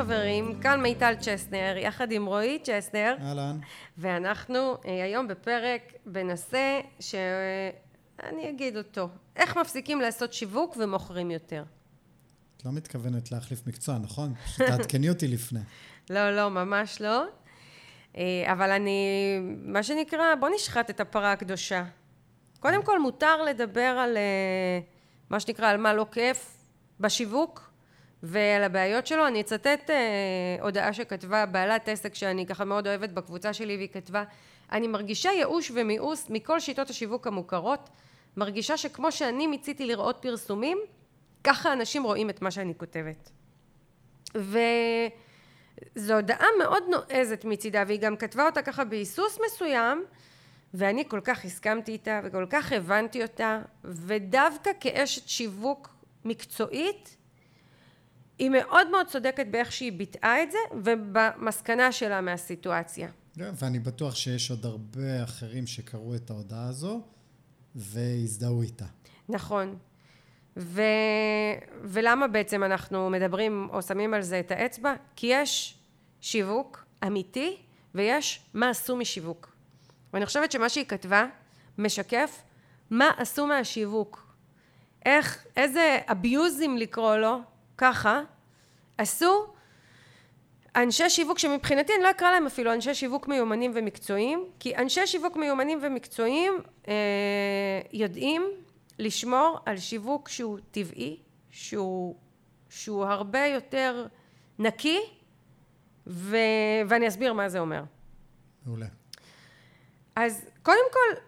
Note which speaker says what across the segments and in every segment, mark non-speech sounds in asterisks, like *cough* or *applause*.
Speaker 1: חברים, כאן מיטל צ'סנר, יחד עם רועי צ'סנר.
Speaker 2: אהלן.
Speaker 1: ואנחנו אה, היום בפרק בנושא שאני אגיד אותו, איך מפסיקים לעשות שיווק ומוכרים יותר.
Speaker 2: את לא מתכוונת להחליף מקצוע, נכון? פשוט תעדכני אותי לפני. *laughs*
Speaker 1: לא, לא, ממש לא. אה, אבל אני, מה שנקרא, בוא נשחט את הפרה הקדושה. קודם כל, מותר לדבר על אה, מה שנקרא, על מה לא כיף בשיווק ועל הבעיות שלו. אני אצטט אה, הודעה שכתבה בעלת עסק שאני ככה מאוד אוהבת בקבוצה שלי, והיא כתבה, אני מרגישה ייאוש ומיאוס מכל שיטות השיווק המוכרות, מרגישה שכמו שאני מיציתי לראות פרסומים, ככה אנשים רואים את מה שאני כותבת. וזו הודעה מאוד נועזת מצידה, והיא גם כתבה אותה ככה בהיסוס מסוים, ואני כל כך הסכמתי איתה וכל כך הבנתי אותה, ודווקא כאשת שיווק מקצועית, היא מאוד מאוד צודקת באיך שהיא ביטאה את זה, ובמסקנה שלה מהסיטואציה.
Speaker 2: כן, ואני בטוח שיש עוד הרבה אחרים שקראו את ההודעה הזו והזדהו איתה.
Speaker 1: נכון. ו... ולמה בעצם אנחנו מדברים או שמים על זה את האצבע? כי יש שיווק אמיתי ויש מה עשו משיווק. ואני חושבת שמה שהיא כתבה משקף מה עשו מהשיווק. איך, איזה אביוזים לקרוא לו, ככה, עשו אנשי שיווק שמבחינתי אני לא אקרא להם אפילו אנשי שיווק מיומנים ומקצועיים, כי אנשי שיווק מיומנים ומקצועיים אה, יודעים לשמור על שיווק שהוא טבעי, שהוא, שהוא הרבה יותר נקי, ו, ואני אסביר מה זה אומר.
Speaker 2: מעולה.
Speaker 1: אז קודם כל,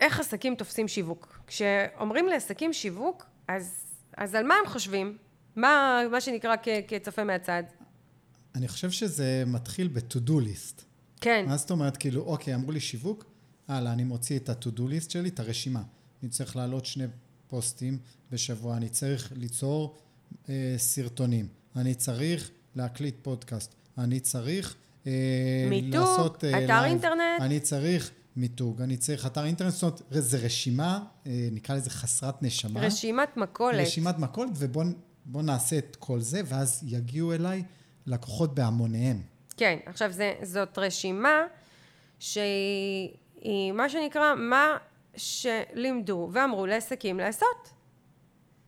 Speaker 1: איך עסקים תופסים שיווק? כשאומרים לעסקים שיווק, אז, אז על מה הם חושבים? מה, מה שנקרא כ, כצופה מהצד?
Speaker 2: אני חושב שזה מתחיל ב-to-do list.
Speaker 1: כן.
Speaker 2: מה זאת אומרת, כאילו, אוקיי, אמרו לי שיווק, הלאה, אני מוציא את ה-to-do list שלי, את הרשימה. אני צריך להעלות שני פוסטים בשבוע, אני צריך ליצור אה, סרטונים, אני צריך להקליט פודקאסט, אני צריך אה,
Speaker 1: מיתוג,
Speaker 2: לעשות...
Speaker 1: אתר
Speaker 2: לייב,
Speaker 1: אינטרנט.
Speaker 2: אני צריך מיתוג, אני צריך אתר אינטרנט, זאת אומרת, זה רשימה, אה, נקרא לזה חסרת נשמה.
Speaker 1: רשימת מכולת.
Speaker 2: רשימת מכולת, ובואו נעשה את כל זה, ואז יגיעו אליי לקוחות בהמוניהם.
Speaker 1: כן, עכשיו זה, זאת רשימה שהיא היא מה שנקרא מה שלימדו ואמרו לעסקים לעשות.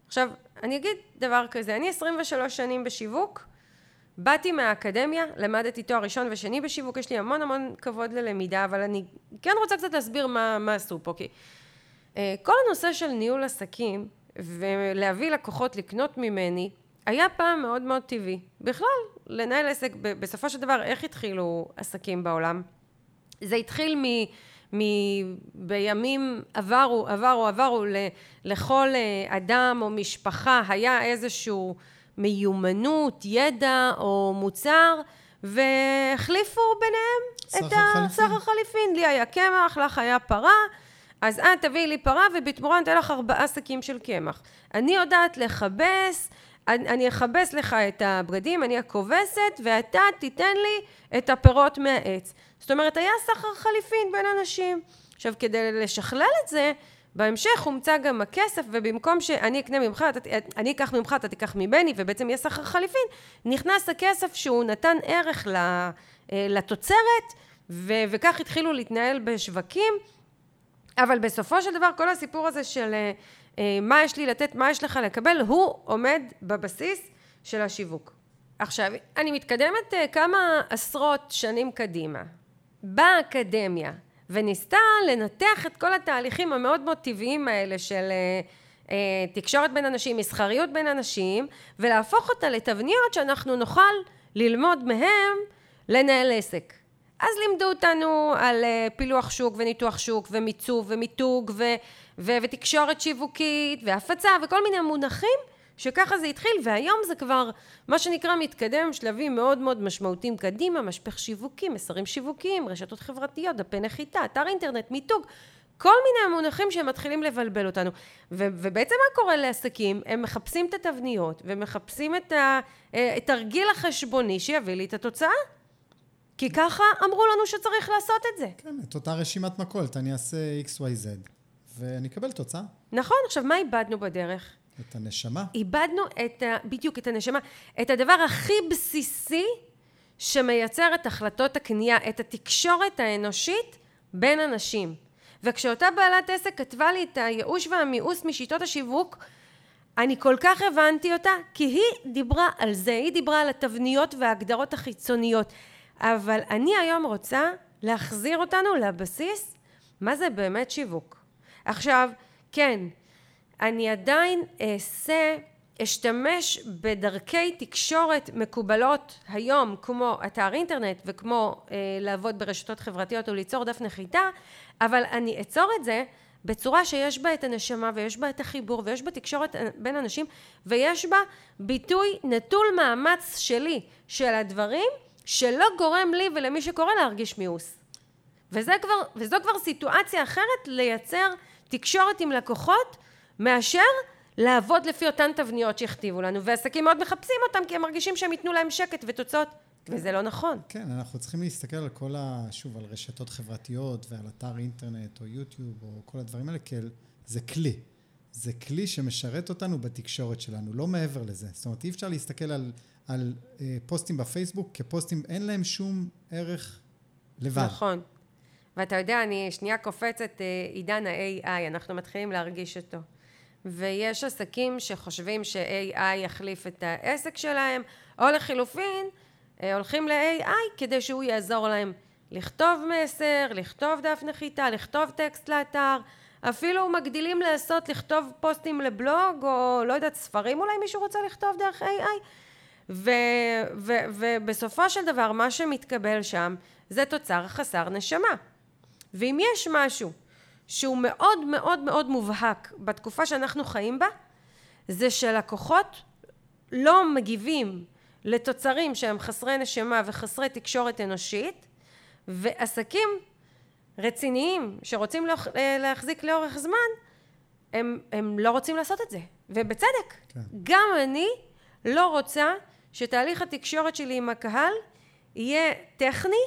Speaker 1: עכשיו, אני אגיד דבר כזה, אני 23 שנים בשיווק, באתי מהאקדמיה, למדתי תואר ראשון ושני בשיווק, יש לי המון המון כבוד ללמידה, אבל אני כן רוצה קצת להסביר מה, מה עשו פה, כי אה, כל הנושא של ניהול עסקים ולהביא לקוחות לקנות ממני, היה פעם מאוד מאוד טבעי. בכלל, לנהל עסק, בסופו של דבר, איך התחילו עסקים בעולם? זה התחיל מ... מ... בימים עברו, עברו, עברו, ל... לכל אה, אדם או משפחה היה איזשהו מיומנות, ידע או מוצר, והחליפו ביניהם את הסחר חליפין. לי היה קמח, לך היה פרה, אז את תביאי לי פרה ובתמורה אני לך ארבעה שקים של קמח. אני יודעת לכבס, אני, אני אכבס לך את הבגדים, אני הכובסת, ואתה תיתן לי את הפירות מהעץ. זאת אומרת, היה סחר חליפין בין אנשים. עכשיו, כדי לשכלל את זה, בהמשך הומצא גם הכסף, ובמקום שאני אקנה ממך, אתה, אני אקח ממך, אתה תיקח ממני, ובעצם יהיה סחר חליפין, נכנס הכסף שהוא נתן ערך לתוצרת, ו, וכך התחילו להתנהל בשווקים. אבל בסופו של דבר, כל הסיפור הזה של אה, מה יש לי לתת, מה יש לך לקבל, הוא עומד בבסיס של השיווק. עכשיו, אני מתקדמת אה, כמה עשרות שנים קדימה, באקדמיה, וניסתה לנתח את כל התהליכים המאוד מאוד טבעיים האלה של אה, תקשורת בין אנשים, מסחריות בין אנשים, ולהפוך אותה לתבניות שאנחנו נוכל ללמוד מהם לנהל עסק. אז לימדו אותנו על פילוח שוק וניתוח שוק ומיצוב ומיתוג ו... ו- ותקשורת שיווקית, והפצה, וכל מיני מונחים, שככה זה התחיל, והיום זה כבר מה שנקרא מתקדם שלבים מאוד מאוד משמעותיים קדימה, משפך שיווקי, מסרים שיווקיים, רשתות חברתיות, דפי נחיתה, אתר אינטרנט, מיתוג, כל מיני המונחים שמתחילים לבלבל אותנו. ו- ובעצם מה קורה לעסקים? הם מחפשים את התבניות, ומחפשים את התרגיל החשבוני שיביא לי את התוצאה. כי ככה אמרו לנו שצריך לעשות את זה.
Speaker 2: כן, את אותה רשימת מכולת, אני אעשה XYZ. ואני אקבל תוצאה.
Speaker 1: נכון, עכשיו מה איבדנו בדרך?
Speaker 2: את הנשמה.
Speaker 1: איבדנו את ה, בדיוק את הנשמה, את הדבר הכי בסיסי שמייצר את החלטות הקנייה, את התקשורת האנושית בין אנשים. וכשאותה בעלת עסק כתבה לי את הייאוש והמיאוס משיטות השיווק, אני כל כך הבנתי אותה, כי היא דיברה על זה, היא דיברה על התבניות וההגדרות החיצוניות. אבל אני היום רוצה להחזיר אותנו לבסיס, מה זה באמת שיווק. עכשיו, כן, אני עדיין אעשה, אשתמש בדרכי תקשורת מקובלות היום, כמו אתר אינטרנט וכמו אה, לעבוד ברשתות חברתיות או ליצור דף נחיתה, אבל אני אצור את זה בצורה שיש בה את הנשמה ויש בה את החיבור ויש בה תקשורת בין אנשים ויש בה ביטוי נטול מאמץ שלי של הדברים שלא גורם לי ולמי שקורא להרגיש מיאוס. וזה כבר, וזו כבר סיטואציה אחרת לייצר תקשורת עם לקוחות מאשר לעבוד לפי אותן תבניות שהכתיבו לנו ועסקים מאוד מחפשים אותם כי הם מרגישים שהם ייתנו להם שקט ותוצאות וזה לא נכון.
Speaker 2: כן, אנחנו צריכים להסתכל על כל ה... שוב, על רשתות חברתיות ועל אתר אינטרנט או יוטיוב או כל הדברים האלה, כי זה כלי. זה כלי שמשרת אותנו בתקשורת שלנו, לא מעבר לזה. זאת אומרת, אי אפשר להסתכל על, על אה, פוסטים בפייסבוק כפוסטים, אין להם שום ערך לבד.
Speaker 1: נכון. ואתה יודע, אני שנייה קופצת אה, עידן ה-AI, אנחנו מתחילים להרגיש אותו. ויש עסקים שחושבים ש-AI יחליף את העסק שלהם, או לחילופין, אה, הולכים ל-AI כדי שהוא יעזור להם לכתוב מסר, לכתוב דף נחיתה, לכתוב טקסט לאתר, אפילו מגדילים לעשות, לכתוב פוסטים לבלוג, או לא יודעת, ספרים אולי מישהו רוצה לכתוב דרך AI. ו, ו, ובסופו של דבר, מה שמתקבל שם זה תוצר חסר נשמה. ואם יש משהו שהוא מאוד מאוד מאוד מובהק בתקופה שאנחנו חיים בה, זה שלקוחות לא מגיבים לתוצרים שהם חסרי נשמה וחסרי תקשורת אנושית, ועסקים רציניים שרוצים אה, להחזיק לאורך זמן, הם, הם לא רוצים לעשות את זה, ובצדק. כן. גם אני לא רוצה שתהליך התקשורת שלי עם הקהל יהיה טכני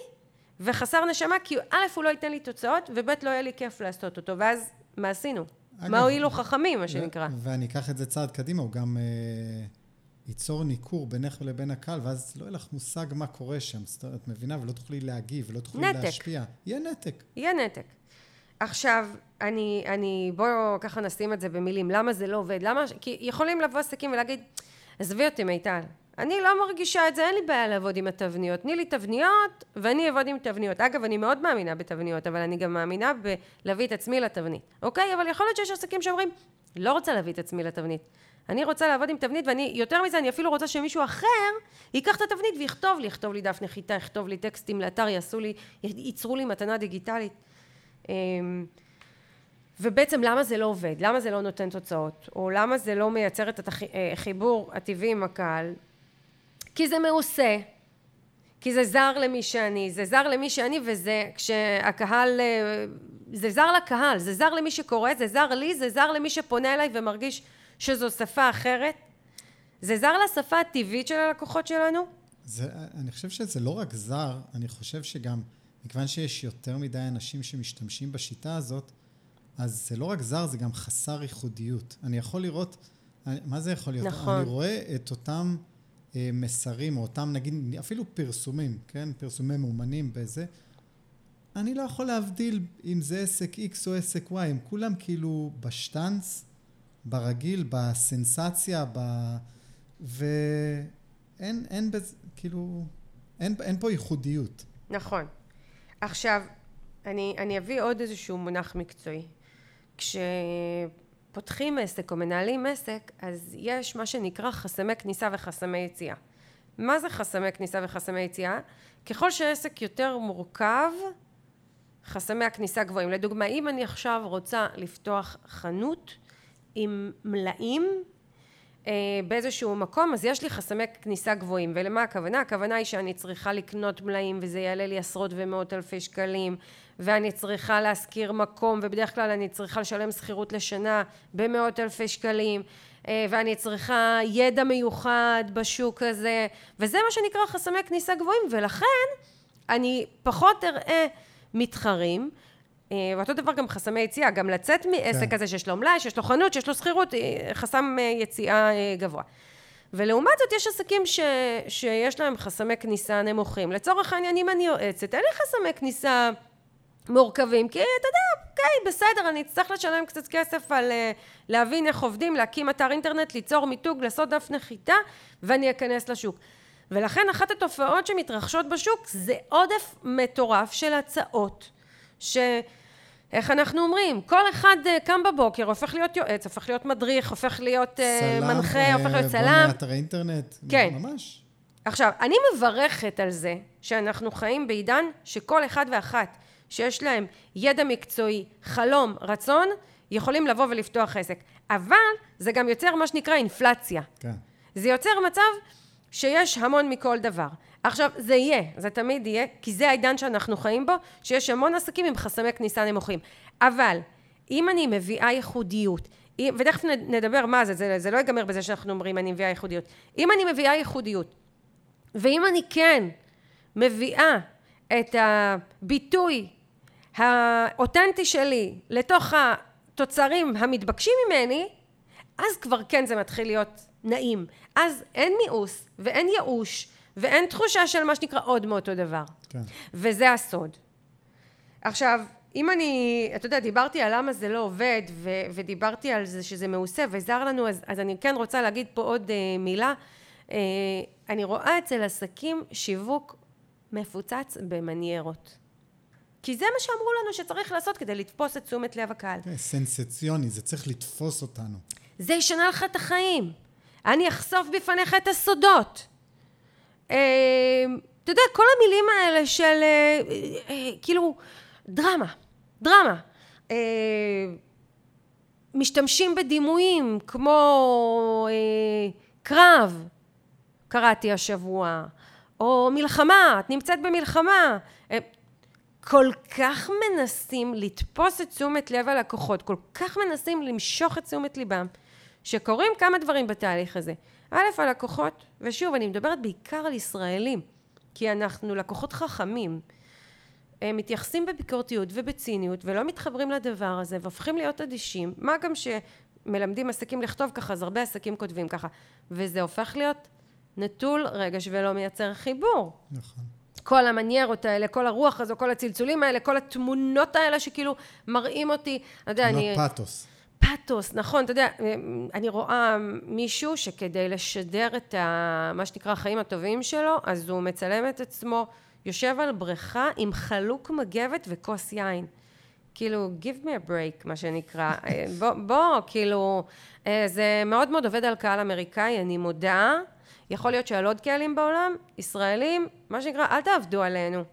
Speaker 1: וחסר נשמה, כי א', הוא לא ייתן לי תוצאות, וב', לא יהיה לי כיף לעשות אותו, ואז מה עשינו? אגב, מה הועילו חכמים, מה שנקרא.
Speaker 2: ואני אקח את זה צעד קדימה, הוא גם... אה... ייצור ניכור בינך לבין הקהל, ואז לא יהיה לך מושג מה קורה שם. את מבינה? ולא תוכלי להגיב, ולא תוכלי נתק. להשפיע. יהיה נתק.
Speaker 1: יהיה נתק. עכשיו, אני, אני, בואו ככה נשים את זה במילים. למה זה לא עובד? למה... כי יכולים לבוא עסקים ולהגיד, עזבי אותי מיטל, אני לא מרגישה את זה, אין לי בעיה לעבוד עם התבניות. תני לי תבניות, ואני אעבוד עם תבניות. אגב, אני מאוד מאמינה בתבניות, אבל אני גם מאמינה בלהביא את עצמי לתבנית. אוקיי? אבל יכול להיות שיש עסקים שאומרים, לא רוצה להביא את עצמי לתבנית. אני רוצה לעבוד עם תבנית, ואני, יותר מזה, אני אפילו רוצה שמישהו אחר ייקח את התבנית ויכתוב לי, יכתוב לי דף נחיתה, יכתוב לי טקסטים לאתר, יעשו לי, ייצרו לי מתנה דיגיטלית. אמ, ובעצם למה זה לא עובד? למה זה לא נותן תוצאות? או למה זה לא מייצר את החיבור הטבעי עם הקהל? כי זה מעושה, כי זה זר למי שאני, זה זר למי שאני וזה כשהקהל, אה, זה זר לקהל, זה זר למי שקורא, זה זר לי, זה זר למי שפונה אליי ומרגיש שזו שפה אחרת? זה זר לשפה הטבעית של הלקוחות שלנו?
Speaker 2: זה, אני חושב שזה לא רק זר, אני חושב שגם, מכיוון שיש יותר מדי אנשים שמשתמשים בשיטה הזאת, אז זה לא רק זר, זה גם חסר ייחודיות. אני יכול לראות, מה זה יכול להיות?
Speaker 1: נכון.
Speaker 2: אני רואה את אותם מסרים, או אותם נגיד, אפילו פרסומים, כן? פרסומי מאומנים בזה. אני לא יכול להבדיל אם זה עסק X או עסק Y, הם כולם כאילו בשטאנץ, ברגיל, בסנסציה, ב... ואין, אין בזה, כאילו, אין, אין פה ייחודיות.
Speaker 1: נכון. עכשיו, אני, אני אביא עוד איזשהו מונח מקצועי. כשפותחים עסק או מנהלים עסק, אז יש מה שנקרא חסמי כניסה וחסמי יציאה. מה זה חסמי כניסה וחסמי יציאה? ככל שעסק יותר מורכב, חסמי הכניסה גבוהים. לדוגמה, אם אני עכשיו רוצה לפתוח חנות, עם מלאים באיזשהו מקום, אז יש לי חסמי כניסה גבוהים. ולמה הכוונה? הכוונה היא שאני צריכה לקנות מלאים וזה יעלה לי עשרות ומאות אלפי שקלים, ואני צריכה להשכיר מקום, ובדרך כלל אני צריכה לשלם שכירות לשנה במאות אלפי שקלים, אה, ואני צריכה ידע מיוחד בשוק הזה, וזה מה שנקרא חסמי כניסה גבוהים, ולכן אני פחות אראה מתחרים, אה, ואותו דבר גם חסמי יציאה, גם לצאת מעסק
Speaker 2: כן.
Speaker 1: כזה שיש לו מלאי, שיש לו חנות, שיש לו שכירות, אה, חסם אה, יציאה אה, גבוה. ולעומת זאת יש עסקים ש, שיש להם חסמי כניסה נמוכים. לצורך העניין, אם אני יועצת, אין לי חסמי כניסה מורכבים, כי אתה יודע, אוקיי, בסדר, אני אצטרך לשלם קצת כסף על להבין איך עובדים, להקים אתר אינטרנט, ליצור מיתוג, לעשות דף נחיתה, ואני אכנס לשוק. ולכן אחת התופעות שמתרחשות בשוק זה עודף מטורף של הצעות, ש... איך אנחנו אומרים? כל אחד uh, קם בבוקר, הופך להיות יועץ, הופך להיות מדריך, הופך להיות uh,
Speaker 2: צלם,
Speaker 1: מנחה,
Speaker 2: אה,
Speaker 1: הופך להיות צלם.
Speaker 2: בונה אתרי אינטרנט.
Speaker 1: כן.
Speaker 2: ממש.
Speaker 1: עכשיו, אני מברכת על זה שאנחנו חיים בעידן שכל אחד ואחת שיש להם ידע מקצועי, חלום, רצון, יכולים לבוא ולפתוח עסק. אבל זה גם יוצר מה שנקרא אינפלציה.
Speaker 2: כן.
Speaker 1: זה יוצר מצב שיש המון מכל דבר. עכשיו, זה יהיה, זה תמיד יהיה, כי זה העידן שאנחנו חיים בו, שיש המון עסקים עם חסמי כניסה נמוכים. אבל, אם אני מביאה ייחודיות, ותכף נדבר מה זה, זה, זה לא ייגמר בזה שאנחנו אומרים אני מביאה ייחודיות. אם אני מביאה ייחודיות, ואם אני כן מביאה את הביטוי האותנטי שלי לתוך התוצרים המתבקשים ממני, אז כבר כן זה מתחיל להיות נעים. אז אין מיאוס ואין ייאוש ואין תחושה של מה שנקרא עוד מאותו דבר.
Speaker 2: כן.
Speaker 1: וזה הסוד. עכשיו, אם אני, אתה יודע, דיברתי על למה זה לא עובד, ו- ודיברתי על זה שזה מעושה וזר לנו, אז, אז אני כן רוצה להגיד פה עוד אה, מילה. אה, אני רואה אצל עסקים שיווק מפוצץ במניירות. כי זה מה שאמרו לנו שצריך לעשות כדי לתפוס את תשומת לב הקהל.
Speaker 2: כן, סנסציוני, זה צריך לתפוס אותנו.
Speaker 1: זה ישנה לך את החיים. אני אחשוף בפניך את הסודות. אה, אתה יודע, כל המילים האלה של אה, אה, כאילו דרמה, דרמה. אה, משתמשים בדימויים כמו קרב, קראתי השבוע, או מלחמה, את נמצאת במלחמה. כל כך מנסים לתפוס את תשומת לב הלקוחות, כל כך מנסים למשוך את תשומת ליבם, שקורים כמה דברים בתהליך הזה. א', הלקוחות, ושוב, אני מדברת בעיקר על ישראלים, כי אנחנו לקוחות חכמים. הם מתייחסים בביקורתיות ובציניות ולא מתחברים לדבר הזה והופכים להיות אדישים, מה גם שמלמדים עסקים לכתוב ככה, אז הרבה עסקים כותבים ככה, וזה הופך להיות נטול רגש ולא מייצר חיבור.
Speaker 2: נכון.
Speaker 1: כל המניירות האלה, כל הרוח הזו, כל הצלצולים האלה, כל התמונות האלה שכאילו מראים אותי, אתה יודע, אני...
Speaker 2: לא פאתוס.
Speaker 1: נכון, אתה יודע, אני רואה מישהו שכדי לשדר את ה, מה שנקרא החיים הטובים שלו, אז הוא מצלם את עצמו, יושב על בריכה עם חלוק מגבת וכוס יין. כאילו, give me a break, מה שנקרא. *laughs* אה, בוא, בוא, כאילו, אה, זה מאוד מאוד עובד על קהל אמריקאי, אני מודה. יכול להיות שעל עוד קהלים בעולם, ישראלים, מה שנקרא, אל תעבדו עלינו.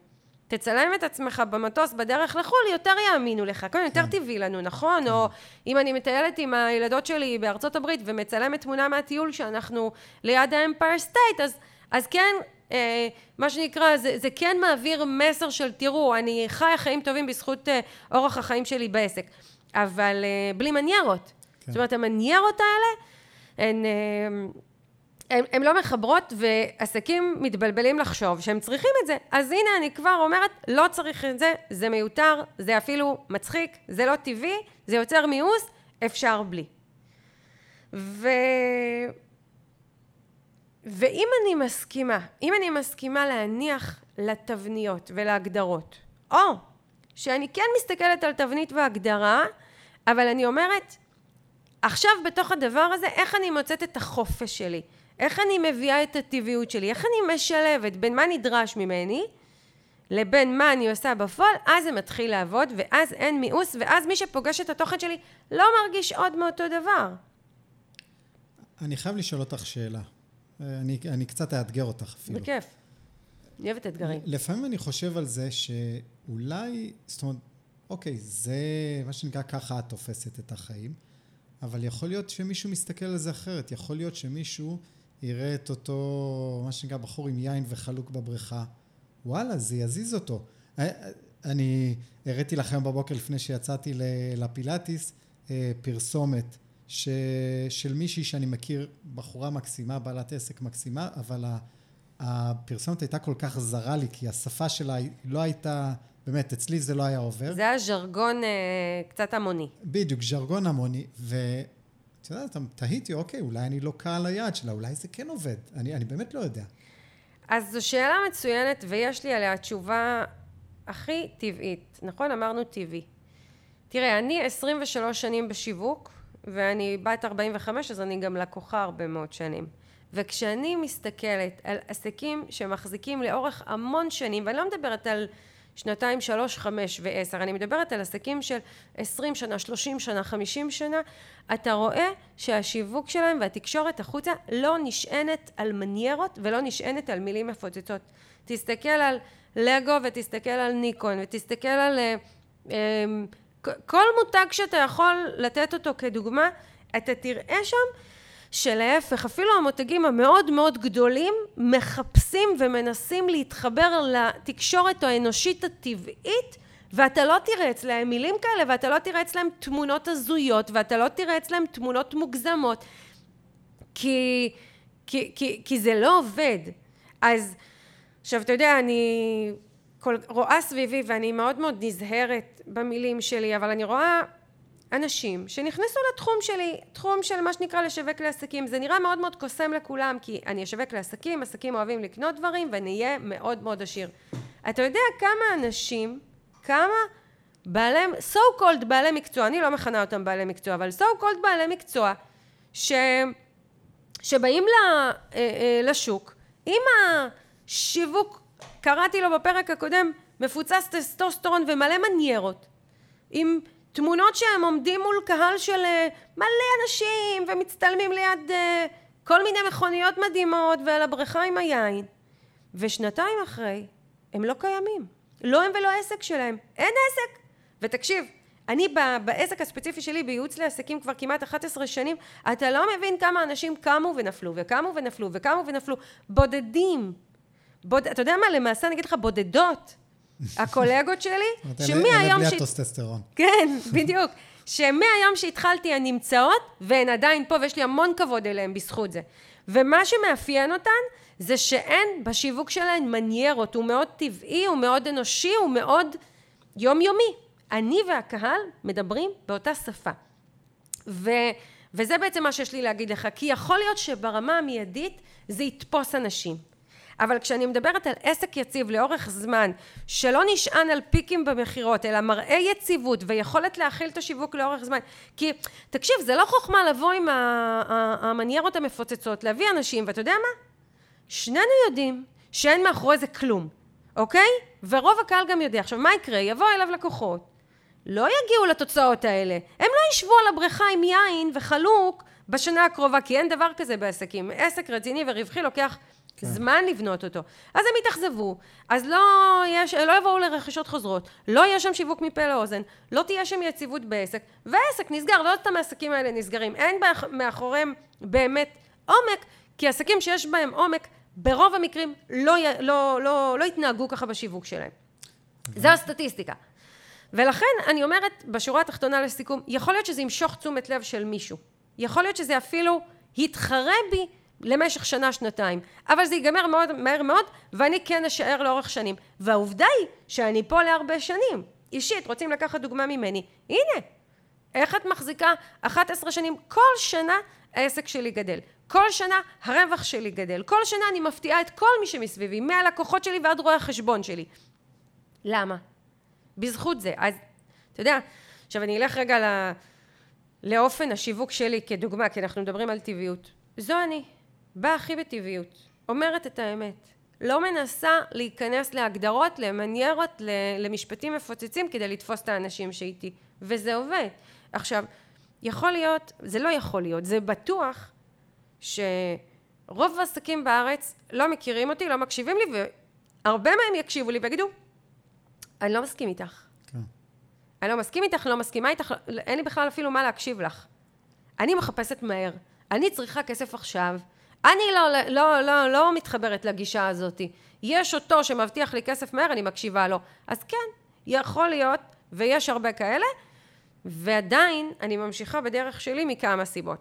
Speaker 1: תצלם את עצמך במטוס בדרך לחו"ל, יותר יאמינו לך. כן, יותר טבעי לנו, נכון? או אם אני מטיילת עם הילדות שלי בארצות הברית ומצלמת תמונה מהטיול שאנחנו ליד האמפייר סטייט, אז, אז כן, אה, מה שנקרא, זה, זה כן מעביר מסר של תראו, אני חיה חיים טובים בזכות אה, אורח החיים שלי בעסק, אבל אה, בלי מניירות.
Speaker 2: כן.
Speaker 1: זאת אומרת, המניירות האלה, הן... אה, הן, לא מחברות ועסקים מתבלבלים לחשוב שהם צריכים את זה. אז הנה אני כבר אומרת, לא צריך את זה, זה מיותר, זה אפילו מצחיק, זה לא טבעי, זה יוצר מיאוס, אפשר בלי. ו... ואם אני מסכימה, אם אני מסכימה להניח לתבניות ולהגדרות, או שאני כן מסתכלת על תבנית והגדרה, אבל אני אומרת, עכשיו בתוך הדבר הזה, איך אני מוצאת את החופש שלי? איך אני מביאה את הטבעיות שלי? איך אני משלבת בין מה נדרש ממני לבין מה אני עושה בפועל? אז זה מתחיל לעבוד, ואז אין מיאוס, ואז מי שפוגש את התוכן שלי לא מרגיש עוד מאותו דבר.
Speaker 2: אני חייב לשאול אותך שאלה. אני, אני קצת אאתגר אותך אפילו.
Speaker 1: בכיף. אני אוהבת אתגרים.
Speaker 2: לפעמים אני חושב על זה שאולי, זאת אומרת, אוקיי, זה מה שנקרא ככה את תופסת את החיים, אבל יכול להיות שמישהו מסתכל על זה אחרת. יכול להיות שמישהו יראה את אותו, מה שנקרא, בחור עם יין וחלוק בבריכה. וואלה, זה יזיז אותו. אני הראיתי לכם בבוקר לפני שיצאתי לפילאטיס פרסומת ש... של מישהי שאני מכיר, בחורה מקסימה, בעלת עסק מקסימה, אבל הפרסומת הייתה כל כך זרה לי, כי השפה שלה לא הייתה באמת, אצלי זה לא היה עובר.
Speaker 1: זה היה ז'רגון אה, קצת המוני.
Speaker 2: בדיוק, ז'רגון המוני, ואת יודעת, תהיתי, אוקיי, אולי אני לא קהל היעד שלה, אולי זה כן עובד. אני, אני באמת לא יודע.
Speaker 1: אז זו שאלה מצוינת, ויש לי עליה תשובה הכי טבעית. נכון? אמרנו טבעי. תראה, אני 23 שנים בשיווק, ואני בת 45, אז אני גם לקוחה הרבה מאוד שנים. וכשאני מסתכלת על עסקים שמחזיקים לאורך המון שנים, ואני לא מדברת על שנתיים, שלוש, חמש ועשר, אני מדברת על עסקים של עשרים שנה, שלושים שנה, חמישים שנה, אתה רואה שהשיווק שלהם והתקשורת החוצה לא נשענת על מניירות ולא נשענת על מילים מפוצצות. תסתכל על לגו ותסתכל על ניקון ותסתכל על אה, אה, כל מותג שאתה יכול לתת אותו כדוגמה, אתה תראה שם שלהפך, אפילו המותגים המאוד מאוד גדולים מחפשים ומנסים להתחבר לתקשורת האנושית הטבעית ואתה לא תראה אצלהם מילים כאלה ואתה לא תראה אצלהם תמונות הזויות ואתה לא תראה אצלהם תמונות מוגזמות כי, כי, כי, כי זה לא עובד. אז עכשיו אתה יודע אני כל, רואה סביבי ואני מאוד מאוד נזהרת במילים שלי אבל אני רואה אנשים שנכנסו לתחום שלי, תחום של מה שנקרא לשווק לעסקים. זה נראה מאוד מאוד קוסם לכולם, כי אני אשווק לעסקים, עסקים אוהבים לקנות דברים, ואני אהיה מאוד מאוד עשיר. אתה יודע כמה אנשים, כמה בעלי, so called בעלי מקצוע, אני לא מכנה אותם בעלי מקצוע, אבל so called בעלי מקצוע, ש, שבאים ל, אה, אה, לשוק, עם השיווק, קראתי לו בפרק הקודם, מפוצץ טסטוסטרון ומלא מניירות, עם תמונות שהם עומדים מול קהל של אה, מלא אנשים ומצטלמים ליד אה, כל מיני מכוניות מדהימות ועל הבריכה עם היין. ושנתיים אחרי הם לא קיימים. לא הם ולא העסק שלהם. אין עסק! ותקשיב אני בעסק הספציפי שלי בייעוץ לעסקים כבר כמעט 11 שנים אתה לא מבין כמה אנשים קמו ונפלו וקמו ונפלו וקמו ונפלו. בודדים. בוד... אתה יודע מה? למעשה אני אגיד לך בודדות הקולגות שלי,
Speaker 2: שמהיום... אלה בלי הטוסטסטרון.
Speaker 1: כן, *laughs* בדיוק. שמהיום שהתחלתי הן נמצאות, והן עדיין פה, ויש לי המון כבוד אליהן בזכות זה. ומה שמאפיין אותן, זה שאין בשיווק שלהן מניירות, הוא מאוד טבעי, הוא מאוד אנושי, הוא מאוד יומיומי. אני והקהל מדברים באותה שפה. ו, וזה בעצם מה שיש לי להגיד לך, כי יכול להיות שברמה המיידית זה יתפוס אנשים. אבל כשאני מדברת על עסק יציב לאורך זמן שלא נשען על פיקים במכירות אלא מראה יציבות ויכולת להכיל את השיווק לאורך זמן כי תקשיב זה לא חוכמה לבוא עם המניירות המפוצצות להביא אנשים ואתה יודע מה? שנינו יודעים שאין מאחורי זה כלום אוקיי? ורוב הקהל גם יודע עכשיו מה יקרה? יבוא אליו לקוחות לא יגיעו לתוצאות האלה הם לא ישבו על הבריכה עם יין וחלוק בשנה הקרובה כי אין דבר כזה בעסקים עסק רציני ורווחי לוקח כן. זמן לבנות אותו. אז הם יתאכזבו, אז לא, יש, לא יבואו לרכישות חוזרות, לא יהיה שם שיווק מפה לאוזן, לא תהיה שם יציבות בעסק, והעסק נסגר, לא סתם העסקים האלה נסגרים, אין מאחוריהם באמת עומק, כי עסקים שיש בהם עומק, ברוב המקרים לא, לא, לא, לא יתנהגו ככה בשיווק שלהם. זו הסטטיסטיקה. ולכן אני אומרת, בשורה התחתונה לסיכום, יכול להיות שזה ימשוך תשומת לב של מישהו. יכול להיות שזה אפילו יתחרה בי למשך שנה, שנתיים. אבל זה ייגמר מאוד, מהר מאוד, ואני כן אשאר לאורך שנים. והעובדה היא שאני פה להרבה שנים. אישית, רוצים לקחת דוגמה ממני. הנה, איך את מחזיקה 11 שנים? כל שנה העסק שלי גדל. כל שנה הרווח שלי גדל. כל שנה אני מפתיעה את כל מי שמסביבי, מהלקוחות שלי ועד רואי החשבון שלי. למה? בזכות זה. אז, אתה יודע, עכשיו אני אלך רגע ל... לאופן השיווק שלי כדוגמה, כי אנחנו מדברים על טבעיות. זו אני. באה הכי בטבעיות, אומרת את האמת, לא מנסה להיכנס להגדרות, למניירות, למשפטים מפוצצים כדי לתפוס את האנשים שאיתי, וזה עובד. עכשיו, יכול להיות, זה לא יכול להיות, זה בטוח שרוב העסקים בארץ לא מכירים אותי, לא מקשיבים לי, והרבה מהם יקשיבו לי ויגידו, אני לא מסכים איתך. כן. אני לא מסכים איתך, לא מסכימה איתך, אין לי בכלל אפילו מה להקשיב לך. אני מחפשת מהר, אני צריכה כסף עכשיו, אני לא, לא, לא, לא מתחברת לגישה הזאת. יש אותו שמבטיח לי כסף מהר, אני מקשיבה לו. אז כן, יכול להיות, ויש הרבה כאלה, ועדיין אני ממשיכה בדרך שלי מכמה סיבות.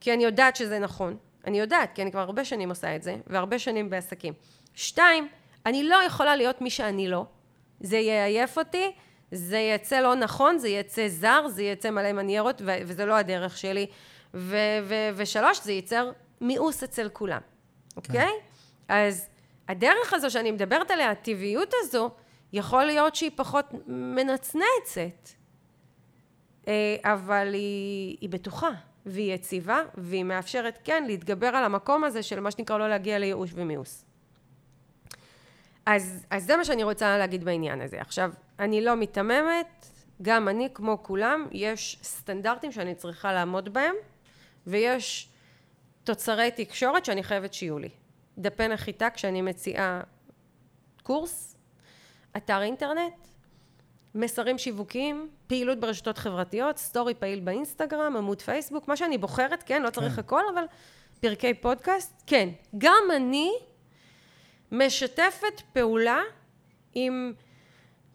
Speaker 1: כי אני יודעת שזה נכון. אני יודעת, כי אני כבר הרבה שנים עושה את זה, והרבה שנים בעסקים. שתיים, אני לא יכולה להיות מי שאני לא. זה יעייף אותי, זה יצא לא נכון, זה יצא זר, זה יצא מלא מניירות, וזה לא הדרך שלי. ושלוש, זה ייצר מיאוס אצל כולם, אוקיי? כן. אז הדרך הזו שאני מדברת עליה, הטבעיות הזו, יכול להיות שהיא פחות מנצנצת, אה, אבל היא, היא בטוחה, והיא יציבה, והיא מאפשרת, כן, להתגבר על המקום הזה של מה שנקרא לא להגיע לייאוש ומיאוס. אז, אז זה מה שאני רוצה להגיד בעניין הזה. עכשיו, אני לא מיתממת, גם אני, כמו כולם, יש סטנדרטים שאני צריכה לעמוד בהם, ויש תוצרי תקשורת שאני חייבת שיהיו לי. דפי נחיתה כשאני מציעה קורס, אתר אינטרנט, מסרים שיווקיים, פעילות ברשתות חברתיות, סטורי פעיל באינסטגרם, עמוד פייסבוק, מה שאני בוחרת, כן, לא צריך כן. הכל, אבל פרקי פודקאסט, כן. גם אני משתפת פעולה עם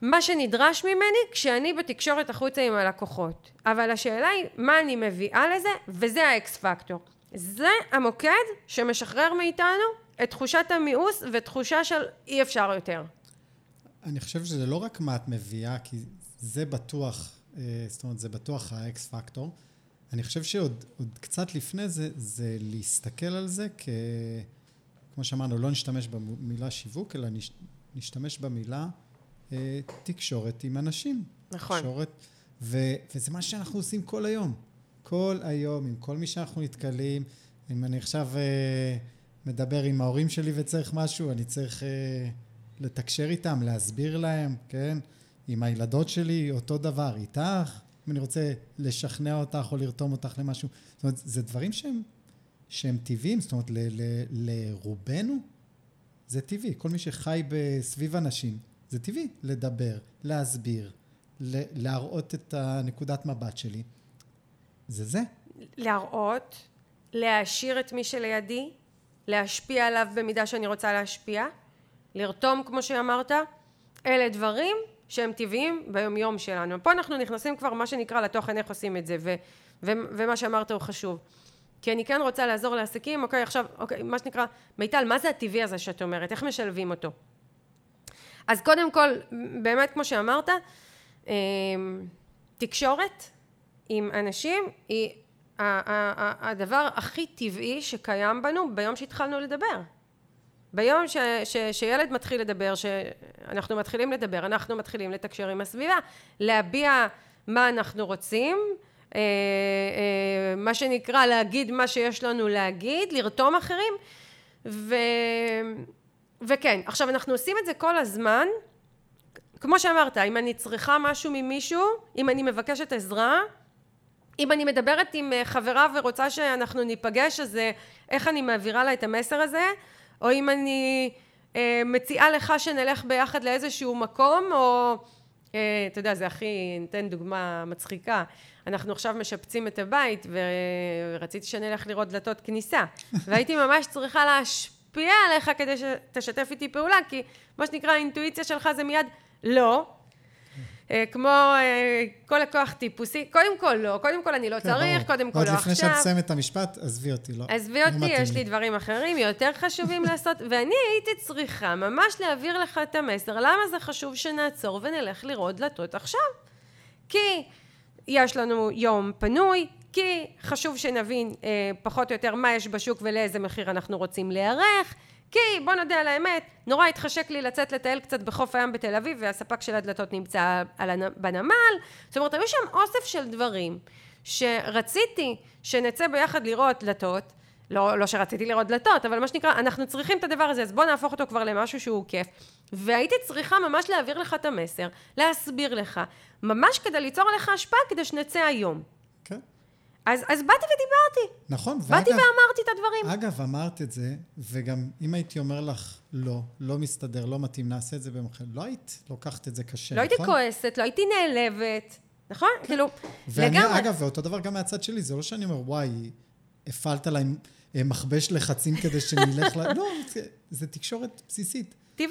Speaker 1: מה שנדרש ממני כשאני בתקשורת החוצה עם הלקוחות. אבל השאלה היא, מה אני מביאה לזה, וזה ה X factor. זה המוקד שמשחרר מאיתנו את תחושת המיאוס ותחושה של אי אפשר יותר.
Speaker 2: אני חושב שזה לא רק מה את מביאה, כי זה בטוח, אה, זאת אומרת, זה בטוח האקס פקטור. אני חושב שעוד קצת לפני זה, זה להסתכל על זה כ... כמו שאמרנו, לא נשתמש במילה שיווק, אלא נשתמש במילה אה, תקשורת עם אנשים.
Speaker 1: נכון.
Speaker 2: תקשורת, ו, וזה מה שאנחנו עושים כל היום. כל היום, עם כל מי שאנחנו נתקלים. אם אני עכשיו אה, מדבר עם ההורים שלי וצריך משהו, אני צריך אה, לתקשר איתם, להסביר להם, כן? עם הילדות שלי, אותו דבר. איתך, אם אני רוצה לשכנע אותך או לרתום אותך למשהו. זאת אומרת, זה דברים שהם, שהם טבעיים, זאת אומרת, לרובנו זה טבעי. כל מי שחי סביב אנשים, זה טבעי לדבר, להסביר, להראות את הנקודת מבט שלי. זה זה.
Speaker 1: להראות, להעשיר את מי שלידי, להשפיע עליו במידה שאני רוצה להשפיע, לרתום כמו שאמרת, אלה דברים שהם טבעיים ביומיום שלנו. פה אנחנו נכנסים כבר מה שנקרא לתוכן איך עושים את זה ו- ו- ומה שאמרת הוא חשוב. כי אני כן רוצה לעזור לעסקים, אוקיי עכשיו, אוקיי, מה שנקרא, מיטל, מה זה הטבעי הזה שאת אומרת? איך משלבים אותו? אז קודם כל, באמת כמו שאמרת, אמ, תקשורת עם אנשים היא הדבר הכי טבעי שקיים בנו ביום שהתחלנו לדבר. ביום ש, ש, שילד מתחיל לדבר, שאנחנו מתחילים לדבר, אנחנו מתחילים לתקשר עם הסביבה, להביע מה אנחנו רוצים, אה, אה, מה שנקרא להגיד מה שיש לנו להגיד, לרתום אחרים, ו... וכן, עכשיו אנחנו עושים את זה כל הזמן, כמו שאמרת, אם אני צריכה משהו ממישהו, אם אני מבקשת עזרה, אם אני מדברת עם אה, חברה ורוצה שאנחנו ניפגש, אז אה, איך אני מעבירה לה את המסר הזה? או אם אני אה, מציעה לך שנלך ביחד לאיזשהו מקום, או... אה, אתה יודע, זה הכי... ניתן דוגמה מצחיקה. אנחנו עכשיו משפצים את הבית, ורציתי שנלך לראות דלתות כניסה. *laughs* והייתי ממש צריכה להשפיע. להשפיע עליך כדי שתשתף איתי פעולה, כי מה שנקרא האינטואיציה שלך זה מיד לא. אה, כמו אה, כל לקוח טיפוסי, קודם כל לא, קודם כל אני לא כן, צריך, קודם כל לא עכשיו.
Speaker 2: עוד לפני שאת מסיימת את המשפט, עזבי אותי, לא.
Speaker 1: עזבי אותי, יש לי דברים אחרים יותר חשובים *laughs* לעשות, ואני הייתי צריכה ממש להעביר לך את המסר, למה זה חשוב שנעצור ונלך לראות דלתות עכשיו? כי יש לנו יום פנוי, כי חשוב שנבין אה, פחות או יותר מה יש בשוק ולאיזה מחיר אנחנו רוצים להיערך, כי בוא נודה על האמת, נורא התחשק לי לצאת לטייל קצת בחוף הים בתל אביב והספק של הדלתות נמצא על. בנמל, זאת אומרת היו שם אוסף של דברים שרציתי שנצא ביחד לראות דלתות, לא, לא שרציתי לראות דלתות, אבל מה שנקרא, אנחנו צריכים את הדבר הזה, אז בוא נהפוך אותו כבר למשהו שהוא כיף. והייתי צריכה ממש להעביר לך את המסר, להסביר לך, ממש כדי ליצור עליך השפעה כדי שנצא היום. אז, אז באתי ודיברתי.
Speaker 2: נכון.
Speaker 1: באתי ואגב, ואמרתי את הדברים.
Speaker 2: אגב, אמרת את זה, וגם אם הייתי אומר לך, לא, לא מסתדר, לא מתאים, נעשה את זה במחר, לא היית לוקחת את זה קשה,
Speaker 1: לא נכון? לא הייתי כועסת, לא הייתי נעלבת, נכון? כן. כאילו,
Speaker 2: ואני, לגמרי. אגב, ואותו דבר גם מהצד שלי, זה לא שאני אומר, וואי, הפעלת עליי אה, מכבש לחצים כדי שנלך ל... *laughs* לא, זה, זה תקשורת בסיסית.
Speaker 1: טבעי.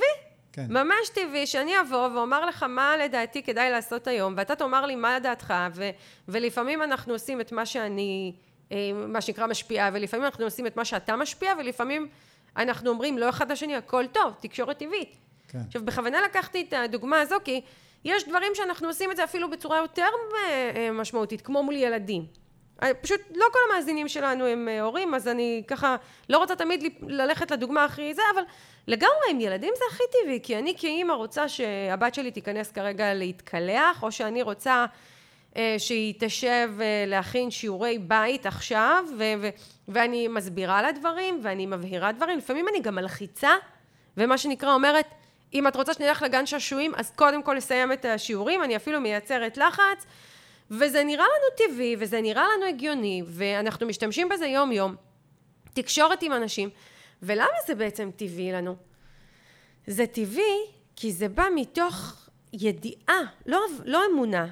Speaker 1: כן. ממש טבעי שאני אבוא ואומר לך מה לדעתי כדאי לעשות היום, ואתה תאמר לי מה לדעתך, ו, ולפעמים אנחנו עושים את מה שאני, אה, מה שנקרא משפיעה, ולפעמים אנחנו עושים את מה שאתה משפיע, ולפעמים אנחנו אומרים לא אחד לשני, הכל טוב, תקשורת טבעית.
Speaker 2: כן.
Speaker 1: עכשיו, בכוונה לקחתי את הדוגמה הזו, כי יש דברים שאנחנו עושים את זה אפילו בצורה יותר אה, משמעותית, כמו מול ילדים. אה, פשוט לא כל המאזינים שלנו הם אה, הורים, אז אני ככה לא רוצה תמיד ללכת לדוגמה הכי זה, אבל לגמרי עם ילדים זה הכי טבעי, כי אני כאימא רוצה שהבת שלי תיכנס כרגע להתקלח, או שאני רוצה אה, שהיא תשב אה, להכין שיעורי בית עכשיו, ו- ו- ואני מסבירה לה דברים, ואני מבהירה דברים, לפעמים אני גם מלחיצה, ומה שנקרא אומרת, אם את רוצה שנלך לגן שעשועים, אז קודם כל לסיים את השיעורים, אני אפילו מייצרת לחץ, וזה נראה לנו טבעי, וזה נראה לנו הגיוני, ואנחנו משתמשים בזה יום-יום. תקשורת עם אנשים. ולמה זה בעצם טבעי לנו? זה טבעי כי זה בא מתוך ידיעה, לא, לא אמונה,